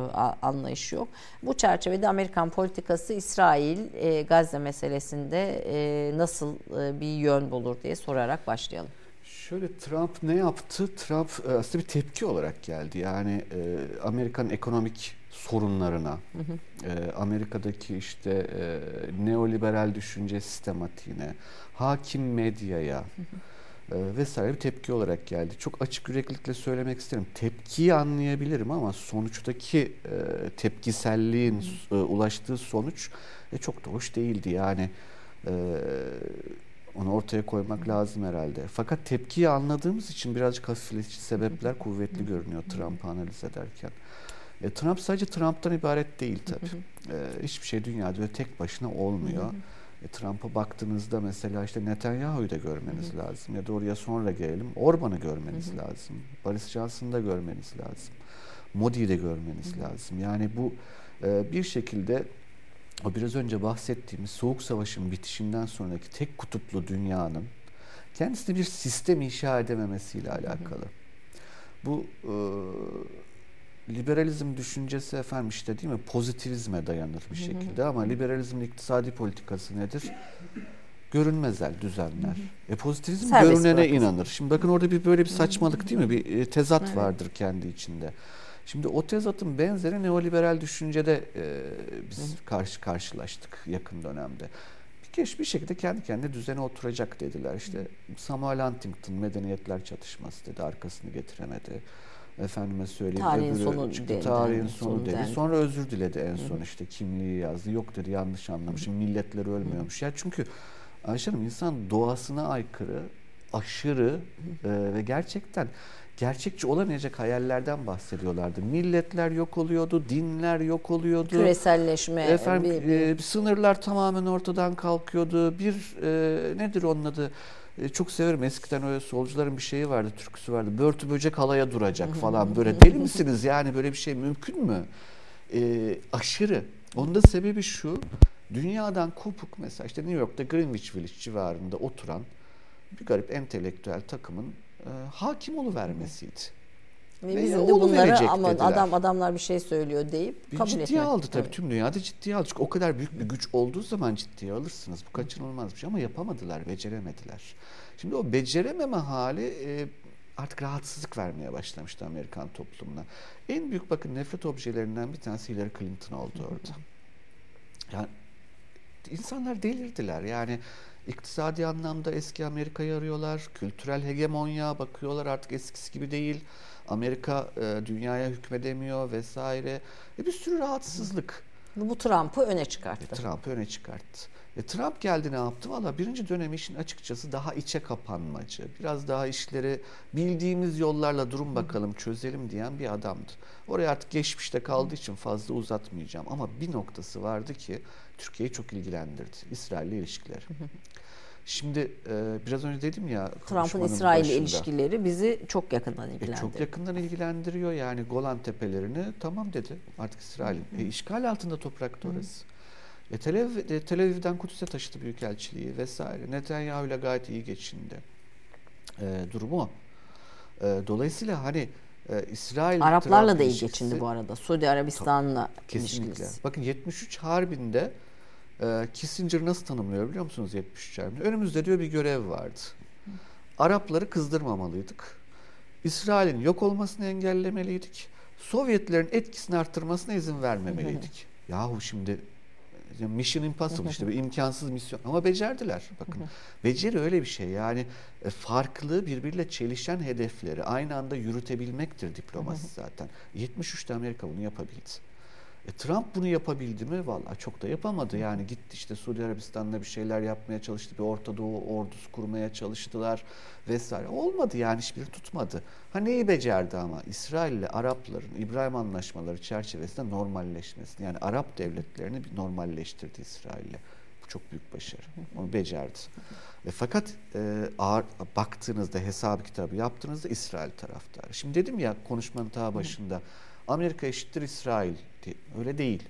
anlayışı yok. Bu çerçevede Amerikan politikası İsrail e, Gazze meselesinde e, nasıl e, bir yön bulur diye sorarak başlayalım. Şöyle Trump ne yaptı? Trump e, aslında bir tepki olarak geldi. Yani e, Amerikan ekonomik sorunlarına, hı hı. E, Amerika'daki işte e, neoliberal düşünce sistematiğine, hakim medyaya hı hı. E, vesaire bir tepki olarak geldi. Çok açık yüreklilikle söylemek isterim. Tepkiyi anlayabilirim ama sonuçtaki e, tepkiselliğin hı hı. E, ulaştığı sonuç e, çok da hoş değildi. Yani e, onu ortaya koymak lazım herhalde. Fakat tepkiyi anladığımız için birazcık hafifletici sebepler kuvvetli görünüyor Trump'ı analiz ederken. E, Trump sadece Trump'tan ibaret değil tabii. E, hiçbir şey dünyada öyle tek başına olmuyor. E, Trump'a baktığınızda mesela işte Netanyahu'yu da görmeniz lazım. Ya da oraya sonra gelelim. Orban'ı görmeniz lazım. Boris Johnson'ı da görmeniz lazım. Modi'yi de görmeniz lazım. Yani bu e, bir şekilde o biraz önce bahsettiğimiz Soğuk Savaş'ın bitişinden sonraki tek kutuplu dünyanın kendisine bir sistem inşa edememesiyle alakalı. Bu e, liberalizm düşüncesi efendim işte değil mi pozitivizme dayanır bir şekilde ama liberalizmin iktisadi politikası nedir? Görünmezel düzenler. E pozitivizm Serbest görünene bırakın. inanır. Şimdi bakın orada bir böyle bir saçmalık değil mi? Bir e, tezat evet. vardır kendi içinde. Şimdi o tezatın benzeri neoliberal düşüncede e, biz karşı karşılaştık yakın dönemde. Bir kez bir şekilde kendi kendine düzene oturacak dediler. İşte Samuel Huntington medeniyetler çatışması dedi arkasını getiremedi. Efendime söyleyeyim. Tarihin sonu çıktı, Tarihin sonu, sonu dedi. Sonra özür diledi en son işte kimliği yazdı. Yok dedi yanlış anlamışım. Milletler ölmüyormuş. Ya çünkü Ayşe Hanım insan doğasına aykırı, aşırı e, ve gerçekten gerçekçi olamayacak hayallerden bahsediyorlardı. Milletler yok oluyordu, dinler yok oluyordu. Küreselleşme. Efendim, bir, bir... E, sınırlar tamamen ortadan kalkıyordu. Bir e, nedir onun adı? E, çok severim eskiden öyle solcuların bir şeyi vardı, türküsü vardı. Börtü böcek halaya duracak falan böyle. Deli misiniz yani böyle bir şey mümkün mü? E, aşırı. Onun da sebebi şu. Dünyadan kopuk mesela işte New York'ta Greenwich Village civarında oturan bir garip entelektüel takımın e, hakim oluvermesiydi. Ve bizim de bunları ama dediler. adam adamlar bir şey söylüyor deyip bir kabul ciddiye etmek. aldı tabii evet. tüm dünyada ciddiye aldı. Çünkü o kadar büyük bir güç olduğu zaman ciddiye alırsınız. Bu kaçınılmaz bir şey ama yapamadılar, beceremediler. Şimdi o becerememe hali e, artık rahatsızlık vermeye başlamıştı Amerikan toplumuna. En büyük bakın nefret objelerinden bir tanesi Hillary Clinton oldu orada. Yani insanlar delirdiler. Yani İktisadi anlamda eski Amerika'yı arıyorlar. Kültürel hegemonya bakıyorlar artık eskisi gibi değil. Amerika e, dünyaya hükmedemiyor vesaire. E, bir sürü rahatsızlık. Bu Trump'ı öne çıkarttı. E, Trump'ı öne çıkarttı. E, Trump geldi ne yaptı? Valla birinci dönem işin açıkçası daha içe kapanmacı. Biraz daha işleri bildiğimiz yollarla durum bakalım çözelim diyen bir adamdı. Oraya artık geçmişte kaldığı için fazla uzatmayacağım. Ama bir noktası vardı ki Türkiye'yi çok ilgilendirdi. İsrail ile ilişkileri. Şimdi e, biraz önce dedim ya Trump'ın İsrail ilişkileri bizi çok yakından ilgilendiriyor. E, çok yakından ilgilendiriyor yani Golan tepelerini tamam dedi artık İsrail'in. E, işgal altında toprakta orası. E, Tel, Aviv, e, Tel Aviv'den Kudüs'e taşıdı büyükelçiliği vesaire. Netanyahu ile gayet iyi geçindi. E, durumu. E, dolayısıyla hani e, İsrail Araplarla da iyi geçindi bu arada. Suudi Arabistan'la kesinlikle. ilişkisi. Bakın 73 Harbi'nde e, Kissinger nasıl tanımlıyor biliyor musunuz 73 Harbi'nde? Önümüzde diyor bir görev vardı. Arapları kızdırmamalıydık. İsrail'in yok olmasını engellemeliydik. Sovyetlerin etkisini arttırmasına izin vermemeliydik. Yahu şimdi Mission Impossible işte bir imkansız misyon ama becerdiler. Bakın beceri öyle bir şey yani e, farklı birbiriyle çelişen hedefleri aynı anda yürütebilmektir diplomasi zaten. 73'te Amerika bunu yapabildi. E, Trump bunu yapabildi mi? Vallahi çok da yapamadı. Yani gitti işte Suudi Arabistan'la bir şeyler yapmaya çalıştı. Bir Orta Doğu ordusu kurmaya çalıştılar vesaire. Olmadı yani hiçbiri tutmadı. Ha neyi becerdi ama? İsrail ile Arapların İbrahim anlaşmaları çerçevesinde normalleşmesini. Yani Arap devletlerini bir normalleştirdi İsrail'le. Bu çok büyük başarı. Onu becerdi. E, fakat e, ağır, baktığınızda hesabı kitabı yaptığınızda İsrail taraftarı. Şimdi dedim ya konuşmanın ta başında Amerika eşittir İsrail. Öyle değil.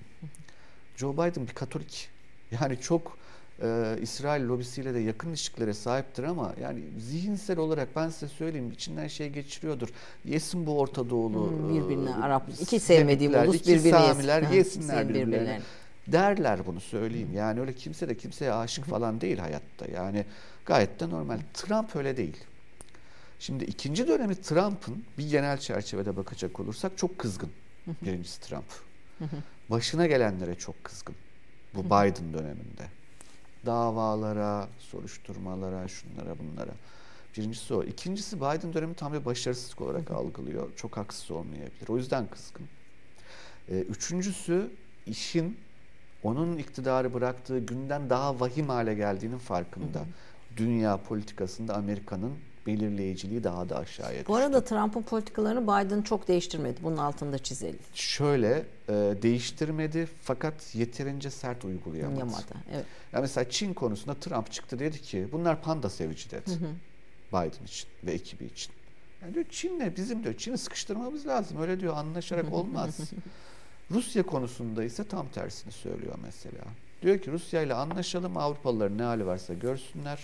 Joe Biden bir Katolik. Yani çok e, İsrail lobisiyle de yakın ilişkilere sahiptir ama yani zihinsel olarak ben size söyleyeyim içinden şey geçiriyordur. Yesin bu Orta Doğulu hmm, birbirine e, Arap iki sevmediğim ulus birbirine Samiler yesin. yesinler birbirlerine. birbirlerine. derler bunu söyleyeyim. Yani öyle kimse de kimseye aşık falan değil hayatta. Yani gayet de normal. Trump öyle değil. Şimdi ikinci dönemi Trump'ın bir genel çerçevede bakacak olursak çok kızgın. Birincisi Trump. Başına gelenlere çok kızgın. Bu Biden döneminde. Davalara, soruşturmalara, şunlara bunlara. Birincisi o. İkincisi Biden dönemi tam bir başarısızlık olarak algılıyor. Çok haksız olmayabilir. O yüzden kızgın. Ee, üçüncüsü işin onun iktidarı bıraktığı günden daha vahim hale geldiğinin farkında. Dünya politikasında Amerika'nın belirleyiciliği daha da aşağıya düştü. Bu arada Trump'ın politikalarını Biden çok değiştirmedi. Bunun altında çizelim. Şöyle e, değiştirmedi fakat yeterince sert uygulayamadı. Yamadı, evet. Yani mesela Çin konusunda Trump çıktı dedi ki bunlar panda sevici dedi. Hı hı. Biden için ve ekibi için. Yani diyor Çin'le bizim diyor Çin'i sıkıştırmamız lazım. Öyle diyor anlaşarak olmaz. Rusya konusunda ise tam tersini söylüyor mesela. Diyor ki Rusya ile anlaşalım Avrupalıların ne hali varsa görsünler.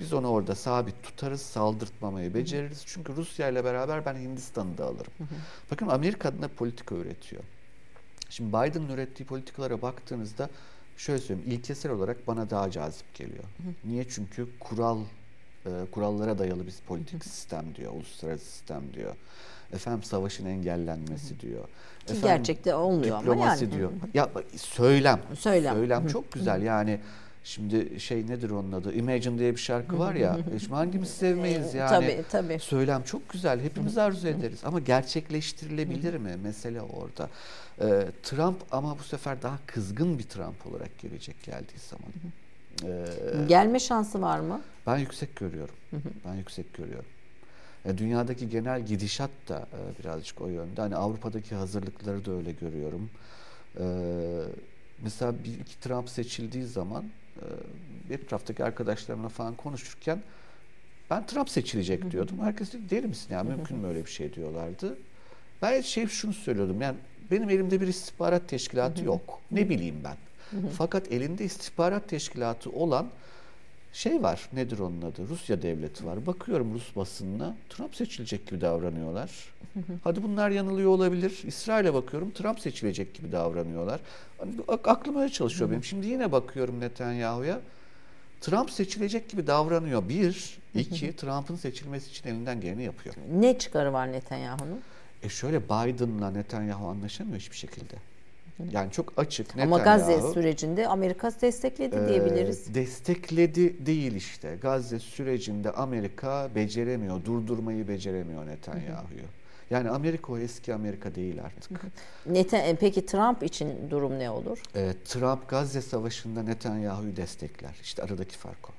Biz onu orada sabit tutarız, saldırtmamayı beceririz. Çünkü Rusya ile beraber ben Hindistan'ı da alırım. Bakın Amerika adına politika üretiyor. Şimdi Biden'ın ürettiği politikalara baktığınızda şöyle söyleyeyim, ilkesel olarak bana daha cazip geliyor. Niye? Çünkü kural e, kurallara dayalı bir politik sistem diyor, uluslararası sistem diyor. Efendim savaşın engellenmesi diyor. Ki Efendim, gerçekte olmuyor ama yani. diyor. Ya söylem. Söylem. Söylem çok güzel. Yani Şimdi şey nedir onun adı? Imagine diye bir şarkı var ya. Şimdi hangimiz sevmeyiz yani. Tabii tabii. Söylem çok güzel. Hepimiz arzu ederiz. Ama gerçekleştirilebilir mi? Mesele orada. Ee, Trump ama bu sefer daha kızgın bir Trump olarak gelecek geldiği zaman. Ee, Gelme şansı var mı? Ben yüksek görüyorum. Ben yüksek görüyorum. E, dünyadaki genel gidişat da e, birazcık o yönde. Hani Avrupa'daki hazırlıkları da öyle görüyorum. E, mesela bir iki Trump seçildiği zaman etraftaki arkadaşlarımla falan konuşurken ben Trump seçilecek diyordum. Herkes dedi deli misin ya mümkün mü öyle bir şey diyorlardı. Ben şey şunu söylüyordum yani benim elimde bir istihbarat teşkilatı yok. Ne bileyim ben. Fakat elinde istihbarat teşkilatı olan şey var. Nedir onun adı? Rusya devleti var. Bakıyorum Rus basınına. Trump seçilecek gibi davranıyorlar. Hadi bunlar yanılıyor olabilir. İsrail'e bakıyorum. Trump seçilecek gibi davranıyorlar. Hani aklıma çalışıyor benim. Şimdi yine bakıyorum Netanyahu'ya. Trump seçilecek gibi davranıyor. Bir, iki, Trump'ın seçilmesi için elinden geleni yapıyor. Ne çıkarı var Netanyahu'nun? E şöyle Biden'la Netanyahu anlaşamıyor hiçbir şekilde. Yani çok açık. Ama Gazze sürecinde Amerika destekledi e, diyebiliriz. Destekledi değil işte. Gazze sürecinde Amerika beceremiyor, durdurmayı beceremiyor Netanyahu'yu. Yani Amerika o eski Amerika değil artık. Neten, e, peki Trump için durum ne olur? E, Trump Gazze Savaşı'nda Netanyahu'yu destekler. İşte aradaki fark o.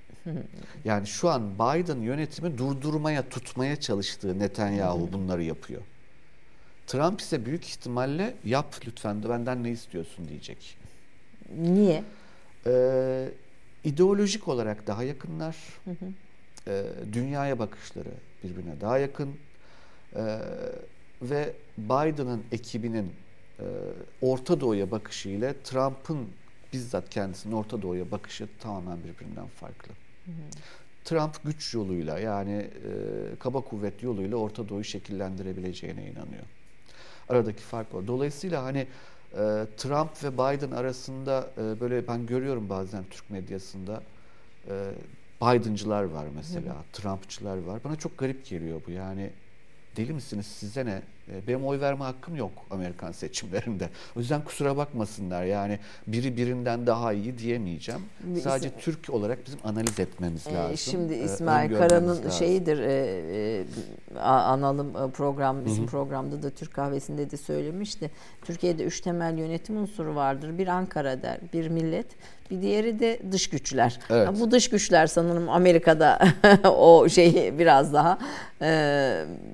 yani şu an Biden yönetimi durdurmaya, tutmaya çalıştığı Netanyahu bunları yapıyor. Trump ise büyük ihtimalle yap lütfen de benden ne istiyorsun diyecek. Niye? Ee, ideolojik olarak daha yakınlar. Hı hı. Ee, dünyaya bakışları birbirine daha yakın. Ee, ve Biden'ın ekibinin e, Orta Doğu'ya bakışı ile Trump'ın bizzat kendisinin Orta Doğu'ya bakışı tamamen birbirinden farklı. Hı hı. Trump güç yoluyla yani e, kaba kuvvet yoluyla Orta Doğu'yu şekillendirebileceğine inanıyor. Aradaki fark o. Dolayısıyla hani e, Trump ve Biden arasında e, böyle ben görüyorum bazen Türk medyasında e, Biden'cılar var mesela, Trump'çılar var. Bana çok garip geliyor bu. Yani deli misiniz size ne? E, benim oy verme hakkım yok Amerikan seçimlerinde. O yüzden kusura bakmasınlar. Yani biri birinden daha iyi diyemeyeceğim. Sadece İsm Türk olarak bizim analiz etmemiz lazım. Şimdi e, İsmail Kara'nın şeyidir e, e, analım program bizim Hı -hı. programda da Türk kahvesinde de söylemişti. Türkiye'de üç temel yönetim unsuru vardır. Bir Ankara der, bir millet, bir diğeri de dış güçler. Evet. Bu dış güçler sanırım Amerika'da o şey biraz daha e,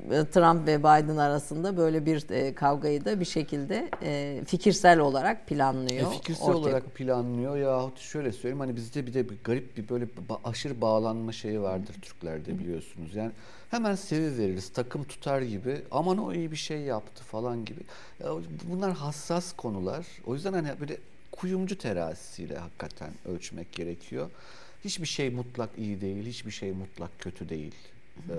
Trump ve Biden arasında aslında böyle bir e, kavgayı da bir şekilde e, fikirsel olarak planlıyor. E, fikirsel ortaya... olarak planlıyor yahut şöyle söyleyeyim hani bizde bir de bir garip bir böyle aşırı bağlanma şeyi vardır Türklerde biliyorsunuz. Yani hemen sevi veririz takım tutar gibi aman o iyi bir şey yaptı falan gibi. Bunlar hassas konular. O yüzden hani böyle kuyumcu terazisiyle hakikaten ölçmek gerekiyor. Hiçbir şey mutlak iyi değil, hiçbir şey mutlak kötü değil. Ee,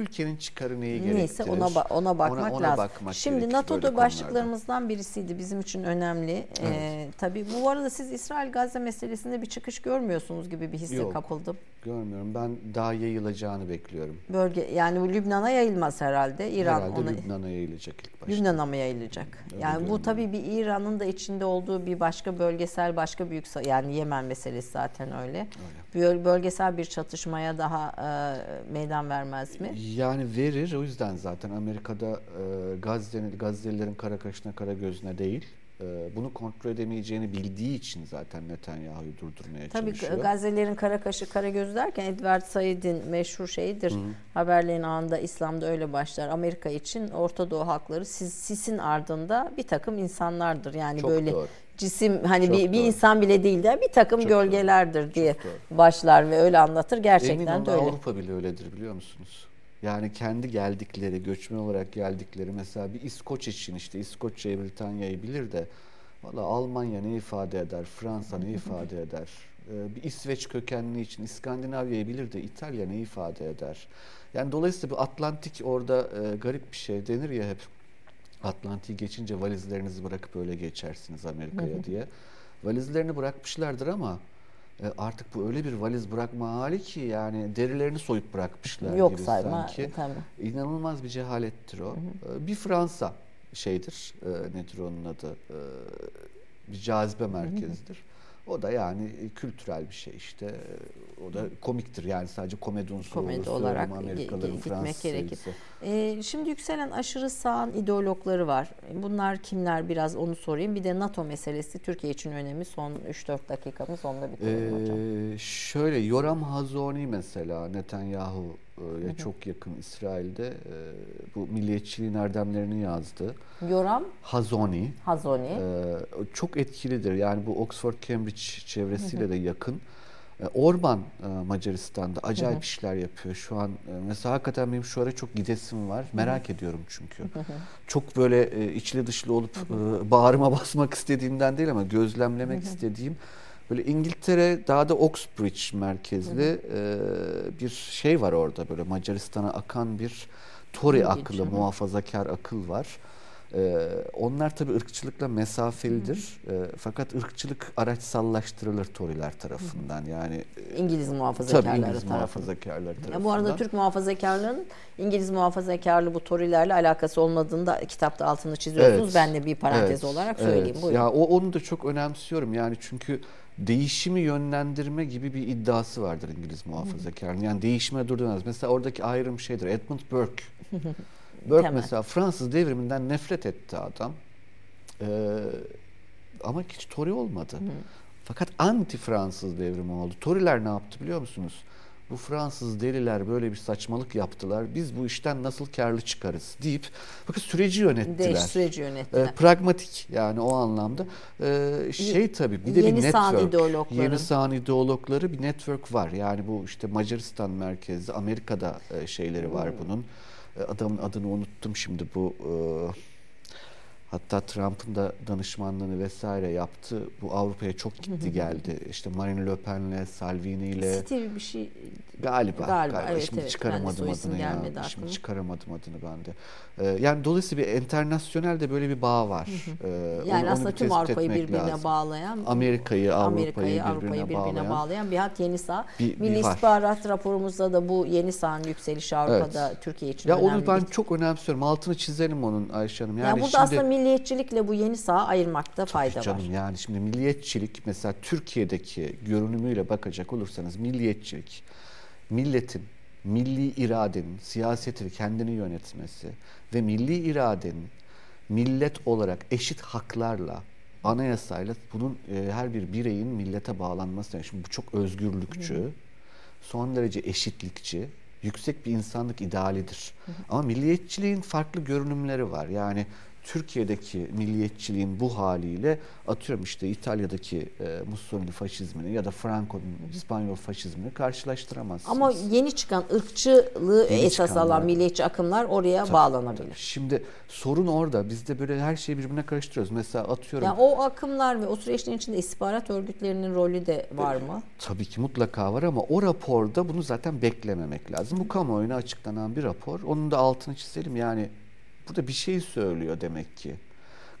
ülkenin çıkarı neyi gerektirir? Neyse ona ba- ona bakmak ona, ona lazım. Bakmak Şimdi NATO'da başlıklarımızdan birisiydi bizim için önemli. Ee, evet. Ee, tabii bu arada siz İsrail Gazze meselesinde bir çıkış görmüyorsunuz gibi bir hisse Yok, kapıldım. Görmüyorum. Ben daha yayılacağını bekliyorum. Bölge yani Lübnan'a yayılmaz herhalde. İran herhalde ona Lübnan'a yayılacak ilk başta. Lübnan'a mı yayılacak? Öyle yani bu tabii bir İran'ın da içinde olduğu bir başka bölgesel başka büyük yani Yemen meselesi zaten öyle. öyle. Bölgesel bir çatışmaya daha e, meydan vermez mi? Yani verir. O yüzden zaten Amerika'da e, Gazze'nin Gazze'lilerin kara kaşına kara gözüne değil e, bunu kontrol edemeyeceğini bildiği için zaten Netanyahu'yu durdurmaya Tabii çalışıyor. Tabii Gazze'lilerin kara kaşı kara gözü derken Edward Said'in meşhur şeyidir. Haberlerin anında İslam'da öyle başlar. Amerika için Orta Doğu halkları siz, sisin ardında bir takım insanlardır. Yani Çok böyle doğru cisim hani Çok bir, bir insan bile değil de bir takım Çok gölgelerdir doğru. diye başlar ve öyle anlatır. Gerçekten Emin de öyle. Avrupa bile öyledir biliyor musunuz? Yani kendi geldikleri, göçmen olarak geldikleri mesela bir İskoç için işte İskoçya'yı, Britanya'yı bilir de valla Almanya ne ifade eder, Fransa ne ifade eder, ee, bir İsveç kökenli için İskandinavya'yı bilir de İtalya ne ifade eder. Yani dolayısıyla bu Atlantik orada e, garip bir şey denir ya hep Atlantik'i geçince valizlerinizi bırakıp öyle geçersiniz Amerika'ya diye. Valizlerini bırakmışlardır ama e, artık bu öyle bir valiz bırakma hali ki yani derilerini soyup bırakmışlar Yok gibi sayma, sanki. Tabii. İnanılmaz bir cehalettir o. Hı hı. E, bir Fransa şeydir, e, nedir onun adı, bir cazibe merkezidir. Hı hı. O da yani kültürel bir şey işte. O da komiktir yani sadece komedi unsuru komedi olarak Amerikalıların gitmek gerekir. Ee, şimdi yükselen aşırı sağın ideologları var. Bunlar kimler biraz onu sorayım. Bir de NATO meselesi Türkiye için önemli. Son 3-4 dakikamız onunla bitirelim ee, hocam. Şöyle Yoram Hazoni mesela Netanyahu ya çok yakın İsrail'de e, bu milliyetçiliğin erdemlerini yazdı. Yoram? Hazoni. Hazoni. E, çok etkilidir. Yani bu Oxford Cambridge çevresiyle de yakın. E, Orban Macaristan'da acayip işler yapıyor. Şu an mesela hakikaten benim şu ara çok gidesim var. Merak ediyorum çünkü. çok böyle içli dışlı olup bağrıma basmak istediğimden değil ama gözlemlemek istediğim Böyle İngiltere daha da Oxbridge merkezli e, bir şey var orada böyle Macaristan'a akan bir Tory akıllı, muhafazakar akıl var. Ee, onlar tabii ırkçılıkla mesafelidir. Ee, fakat ırkçılık araçsallaştırılır Tory'ler tarafından. Yani e, İngiliz muhafazakarları tabii İngiliz muhafazakarları tarafından. Ya bu arada Türk muhafazakarlığının İngiliz muhafazakarlığı bu Tory'lerle alakası olmadığını da kitapta altını çiziyorsunuz. Evet. Ben de bir parantez evet. olarak söyleyeyim. Evet. Buyurun. Ya o onu da çok önemsiyorum. Yani çünkü değişimi yönlendirme gibi bir iddiası vardır İngiliz muhafazakarının. Yani değişime durdurmaz. Mesela oradaki ayrım şeydir. Edmund Burke. Burke Temel. mesela Fransız devriminden nefret etti adam. Ee, ama hiç Tory olmadı. Fakat anti Fransız devrimi oldu. Tory'ler ne yaptı biliyor musunuz? Bu Fransız deliler böyle bir saçmalık yaptılar. Biz bu işten nasıl karlı çıkarız deyip bakın süreci yönettiler. Değiş süreci yönettiler. E, pragmatik yani o anlamda. E, şey tabii bir de yeni bir network. Yeni ideologları. Yeni sağ ideologları bir network var. Yani bu işte Macaristan merkezli Amerika'da e, şeyleri var hmm. bunun. E, adamın adını unuttum şimdi bu e, Hatta Trump'ın da danışmanlığını vesaire yaptı. Bu Avrupa'ya çok gitti geldi. İşte Marine Le Pen'le, Salvini'yle. Steve bir şey galiba. Galiba, galiba. Evet, Şimdi evet. çıkaramadım adını ya. Aklıma. Şimdi çıkaramadım adını ben de. Ee, yani dolayısıyla bir internasyonel de böyle bir bağ var. Ee, yani onu, aslında onu tüm Avrupa'yı birbirine lazım. bağlayan, Amerika'yı, Avrupa'yı Amerika'yı, birbirine, Avrupa'yı birbirine bağlayan, bağlayan bir hat yeni sağ. Bir, Milli bir istihbarat raporumuzda da bu yeni sağın yükselişi Avrupa'da evet. Türkiye için ya önemli. Onu ben çok önemsiyorum. Altını çizelim onun Ayşe Hanım. Yani ya burada şimdi, aslında milliyetçilikle bu yeni sağı ayırmakta fayda canım, var. Yani şimdi milliyetçilik mesela Türkiye'deki görünümüyle bakacak olursanız milliyetçilik milletin milli iradenin siyaseti kendini yönetmesi ve milli iradenin millet olarak eşit haklarla anayasayla bunun e, her bir bireyin millete bağlanması. Yani şimdi bu çok özgürlükçü, son derece eşitlikçi yüksek bir insanlık idealidir. Ama milliyetçiliğin farklı görünümleri var. Yani Türkiye'deki milliyetçiliğin bu haliyle atıyorum işte İtalya'daki e, Mussolini faşizmini ya da Franco'nun İspanyol faşizmini karşılaştıramazsınız. Ama yeni çıkan ırkçılığı Yeni esas çıkanlar. alan milliyetçi akımlar oraya bağlanabilir. Şimdi sorun orada. Biz de böyle her şeyi birbirine karıştırıyoruz. Mesela atıyorum Yani o akımlar ve o süreçlerin içinde istihbarat örgütlerinin rolü de var mı? Tabii ki mutlaka var ama o raporda bunu zaten beklememek lazım. Bu kamuoyuna açıklanan bir rapor. Onun da altını çizelim. Yani burada bir şey söylüyor demek ki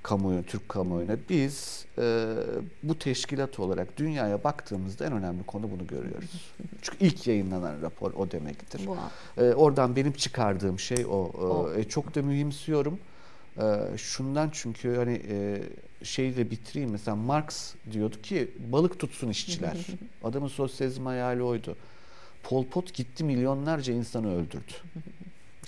kamuoyu, Türk kamuoyuna. Biz e, bu teşkilat olarak dünyaya baktığımızda en önemli konu bunu görüyoruz. Çünkü ilk yayınlanan rapor o demektir. Bu E, oradan benim çıkardığım şey o. E, O. e, çok da mühimsiyorum. E, şundan çünkü hani e, şeyle bitireyim mesela Marx diyordu ki balık tutsun işçiler. Adamın sosyalizm hayali oydu. Pol Pot gitti milyonlarca insanı öldürdü.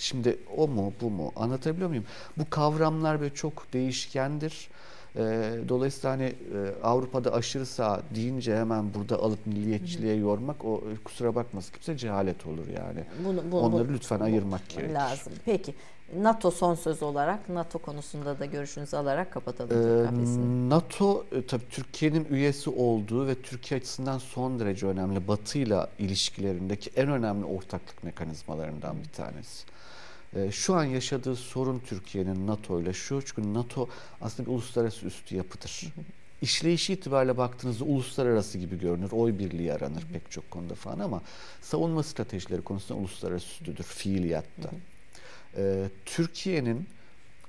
Şimdi o mu bu mu anlatabiliyor muyum? Bu kavramlar böyle çok değişkendir. E, dolayısıyla hani e, Avrupa'da aşırı sağ deyince hemen burada alıp milliyetçiliğe yormak o kusura bakmasın kimse cehalet olur yani. Bunu, bunu- Onları bu- lütfen bu- ayırmak gerekir. Lazım. Peki NATO son söz olarak NATO konusunda da görüşünüzü alarak kapatalım. Ee. NATO e, tabii Türkiye'nin üyesi olduğu ve Türkiye açısından son derece önemli Batı'yla ilişkilerindeki en önemli ortaklık mekanizmalarından bir tanesi. Ee, Şu an yaşadığı sorun Türkiye'nin NATO ile şu çünkü NATO aslında bir uluslararası üstü yapıdır. İşleyişi itibariyle baktığınızda uluslararası gibi görünür. Oy birliği aranır pek çok konuda falan ama savunma stratejileri konusunda uluslararası üstüdür fiiliyatta. Ee, Türkiye'nin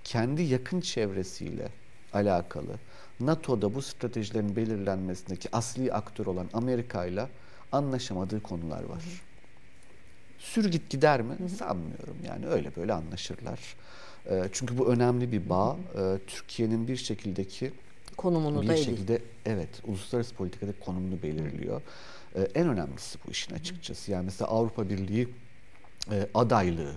kendi yakın çevresiyle alakalı NATO'da bu stratejilerin belirlenmesindeki asli aktör olan Amerika ile anlaşamadığı konular var. Sür git gider mi? Sanmıyorum. Yani öyle böyle anlaşırlar. Ee, çünkü bu önemli bir bağ. Ee, Türkiye'nin bir şekildeki Konumunu bir da şekilde evet uluslararası politikada konumunu belirliyor. Ee, en önemlisi bu işin açıkçası. Yani mesela Avrupa Birliği e, adaylığı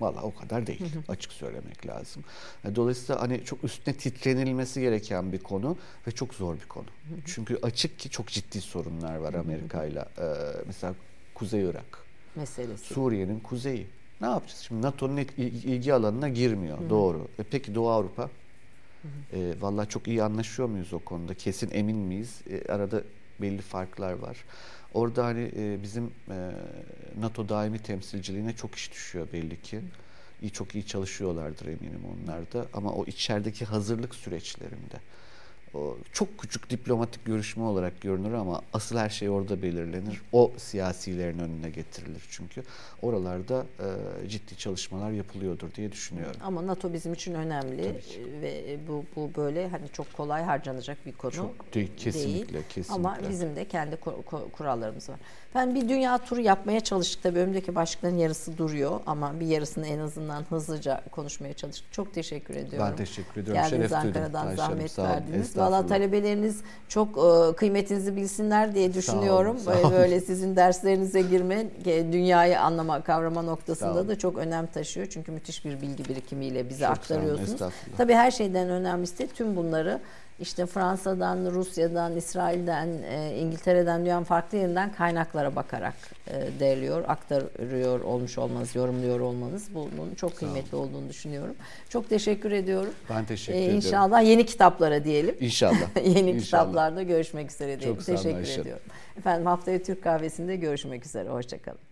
Valla o kadar değil. Açık söylemek lazım. E, Dolayısıyla hani çok üstüne titrenilmesi gereken bir konu ve çok zor bir konu. Çünkü açık ki çok ciddi sorunlar var Amerika'yla. E, mesela Kuzey Irak, meselesi. Suriye'nin kuzeyi. Ne yapacağız? Şimdi NATO'nun il- il- ilgi alanına girmiyor. Doğru. E peki Doğu Avrupa? E, Valla çok iyi anlaşıyor muyuz o konuda? Kesin emin miyiz? E, arada belli farklar var. Orada hani e, bizim e, NATO daimi temsilciliğine çok iş düşüyor belli ki. İyi, çok iyi çalışıyorlardır eminim onlar da. Ama o içerideki hazırlık süreçlerinde çok küçük diplomatik görüşme olarak görünür ama asıl her şey orada belirlenir. O siyasilerin önüne getirilir çünkü. Oralarda e, ciddi çalışmalar yapılıyordur diye düşünüyorum. Ama NATO bizim için önemli ve bu bu böyle hani çok kolay harcanacak bir konu Çok değil, kesinlikle, değil. kesinlikle. Ama bizim de kendi ku- ku- kurallarımız var. Ben bir dünya turu yapmaya çalıştık. Tabii önümdeki başlıkların yarısı duruyor ama bir yarısını en azından hızlıca konuşmaya çalıştık. Çok teşekkür ediyorum. Ben teşekkür ediyorum. Geldiniz Şeref duydum. Ankara'dan Hanım, zahmet verdiniz. Valla talebeleriniz çok e, kıymetinizi bilsinler diye düşünüyorum. sağ Böyle- olun. Böyle sizin derslerinize girme, dünyayı anlama, kavrama Sağ noktasında olun. da çok önem taşıyor. Çünkü müthiş bir bilgi birikimiyle bize Çok sağ olun, aktarıyorsunuz. Tabii her şeyden önemlisi de tüm bunları işte Fransa'dan, Rusya'dan, İsrail'den, e, İngiltere'den dünyanın farklı yerinden kaynaklara bakarak e, değerliyor, aktarıyor olmuş olmanız, yorumluyor olmanız bunun çok kıymetli olduğunu düşünüyorum. Çok teşekkür ediyorum. Ben teşekkür E, ediyorum. İnşallah yeni kitaplara diyelim. İnşallah. Yeni İnşallah. kitaplarda görüşmek üzere diyelim. Çok Teşekkür ediyorum. Efendim haftaya Türk kahvesinde görüşmek üzere. Hoşçakalın.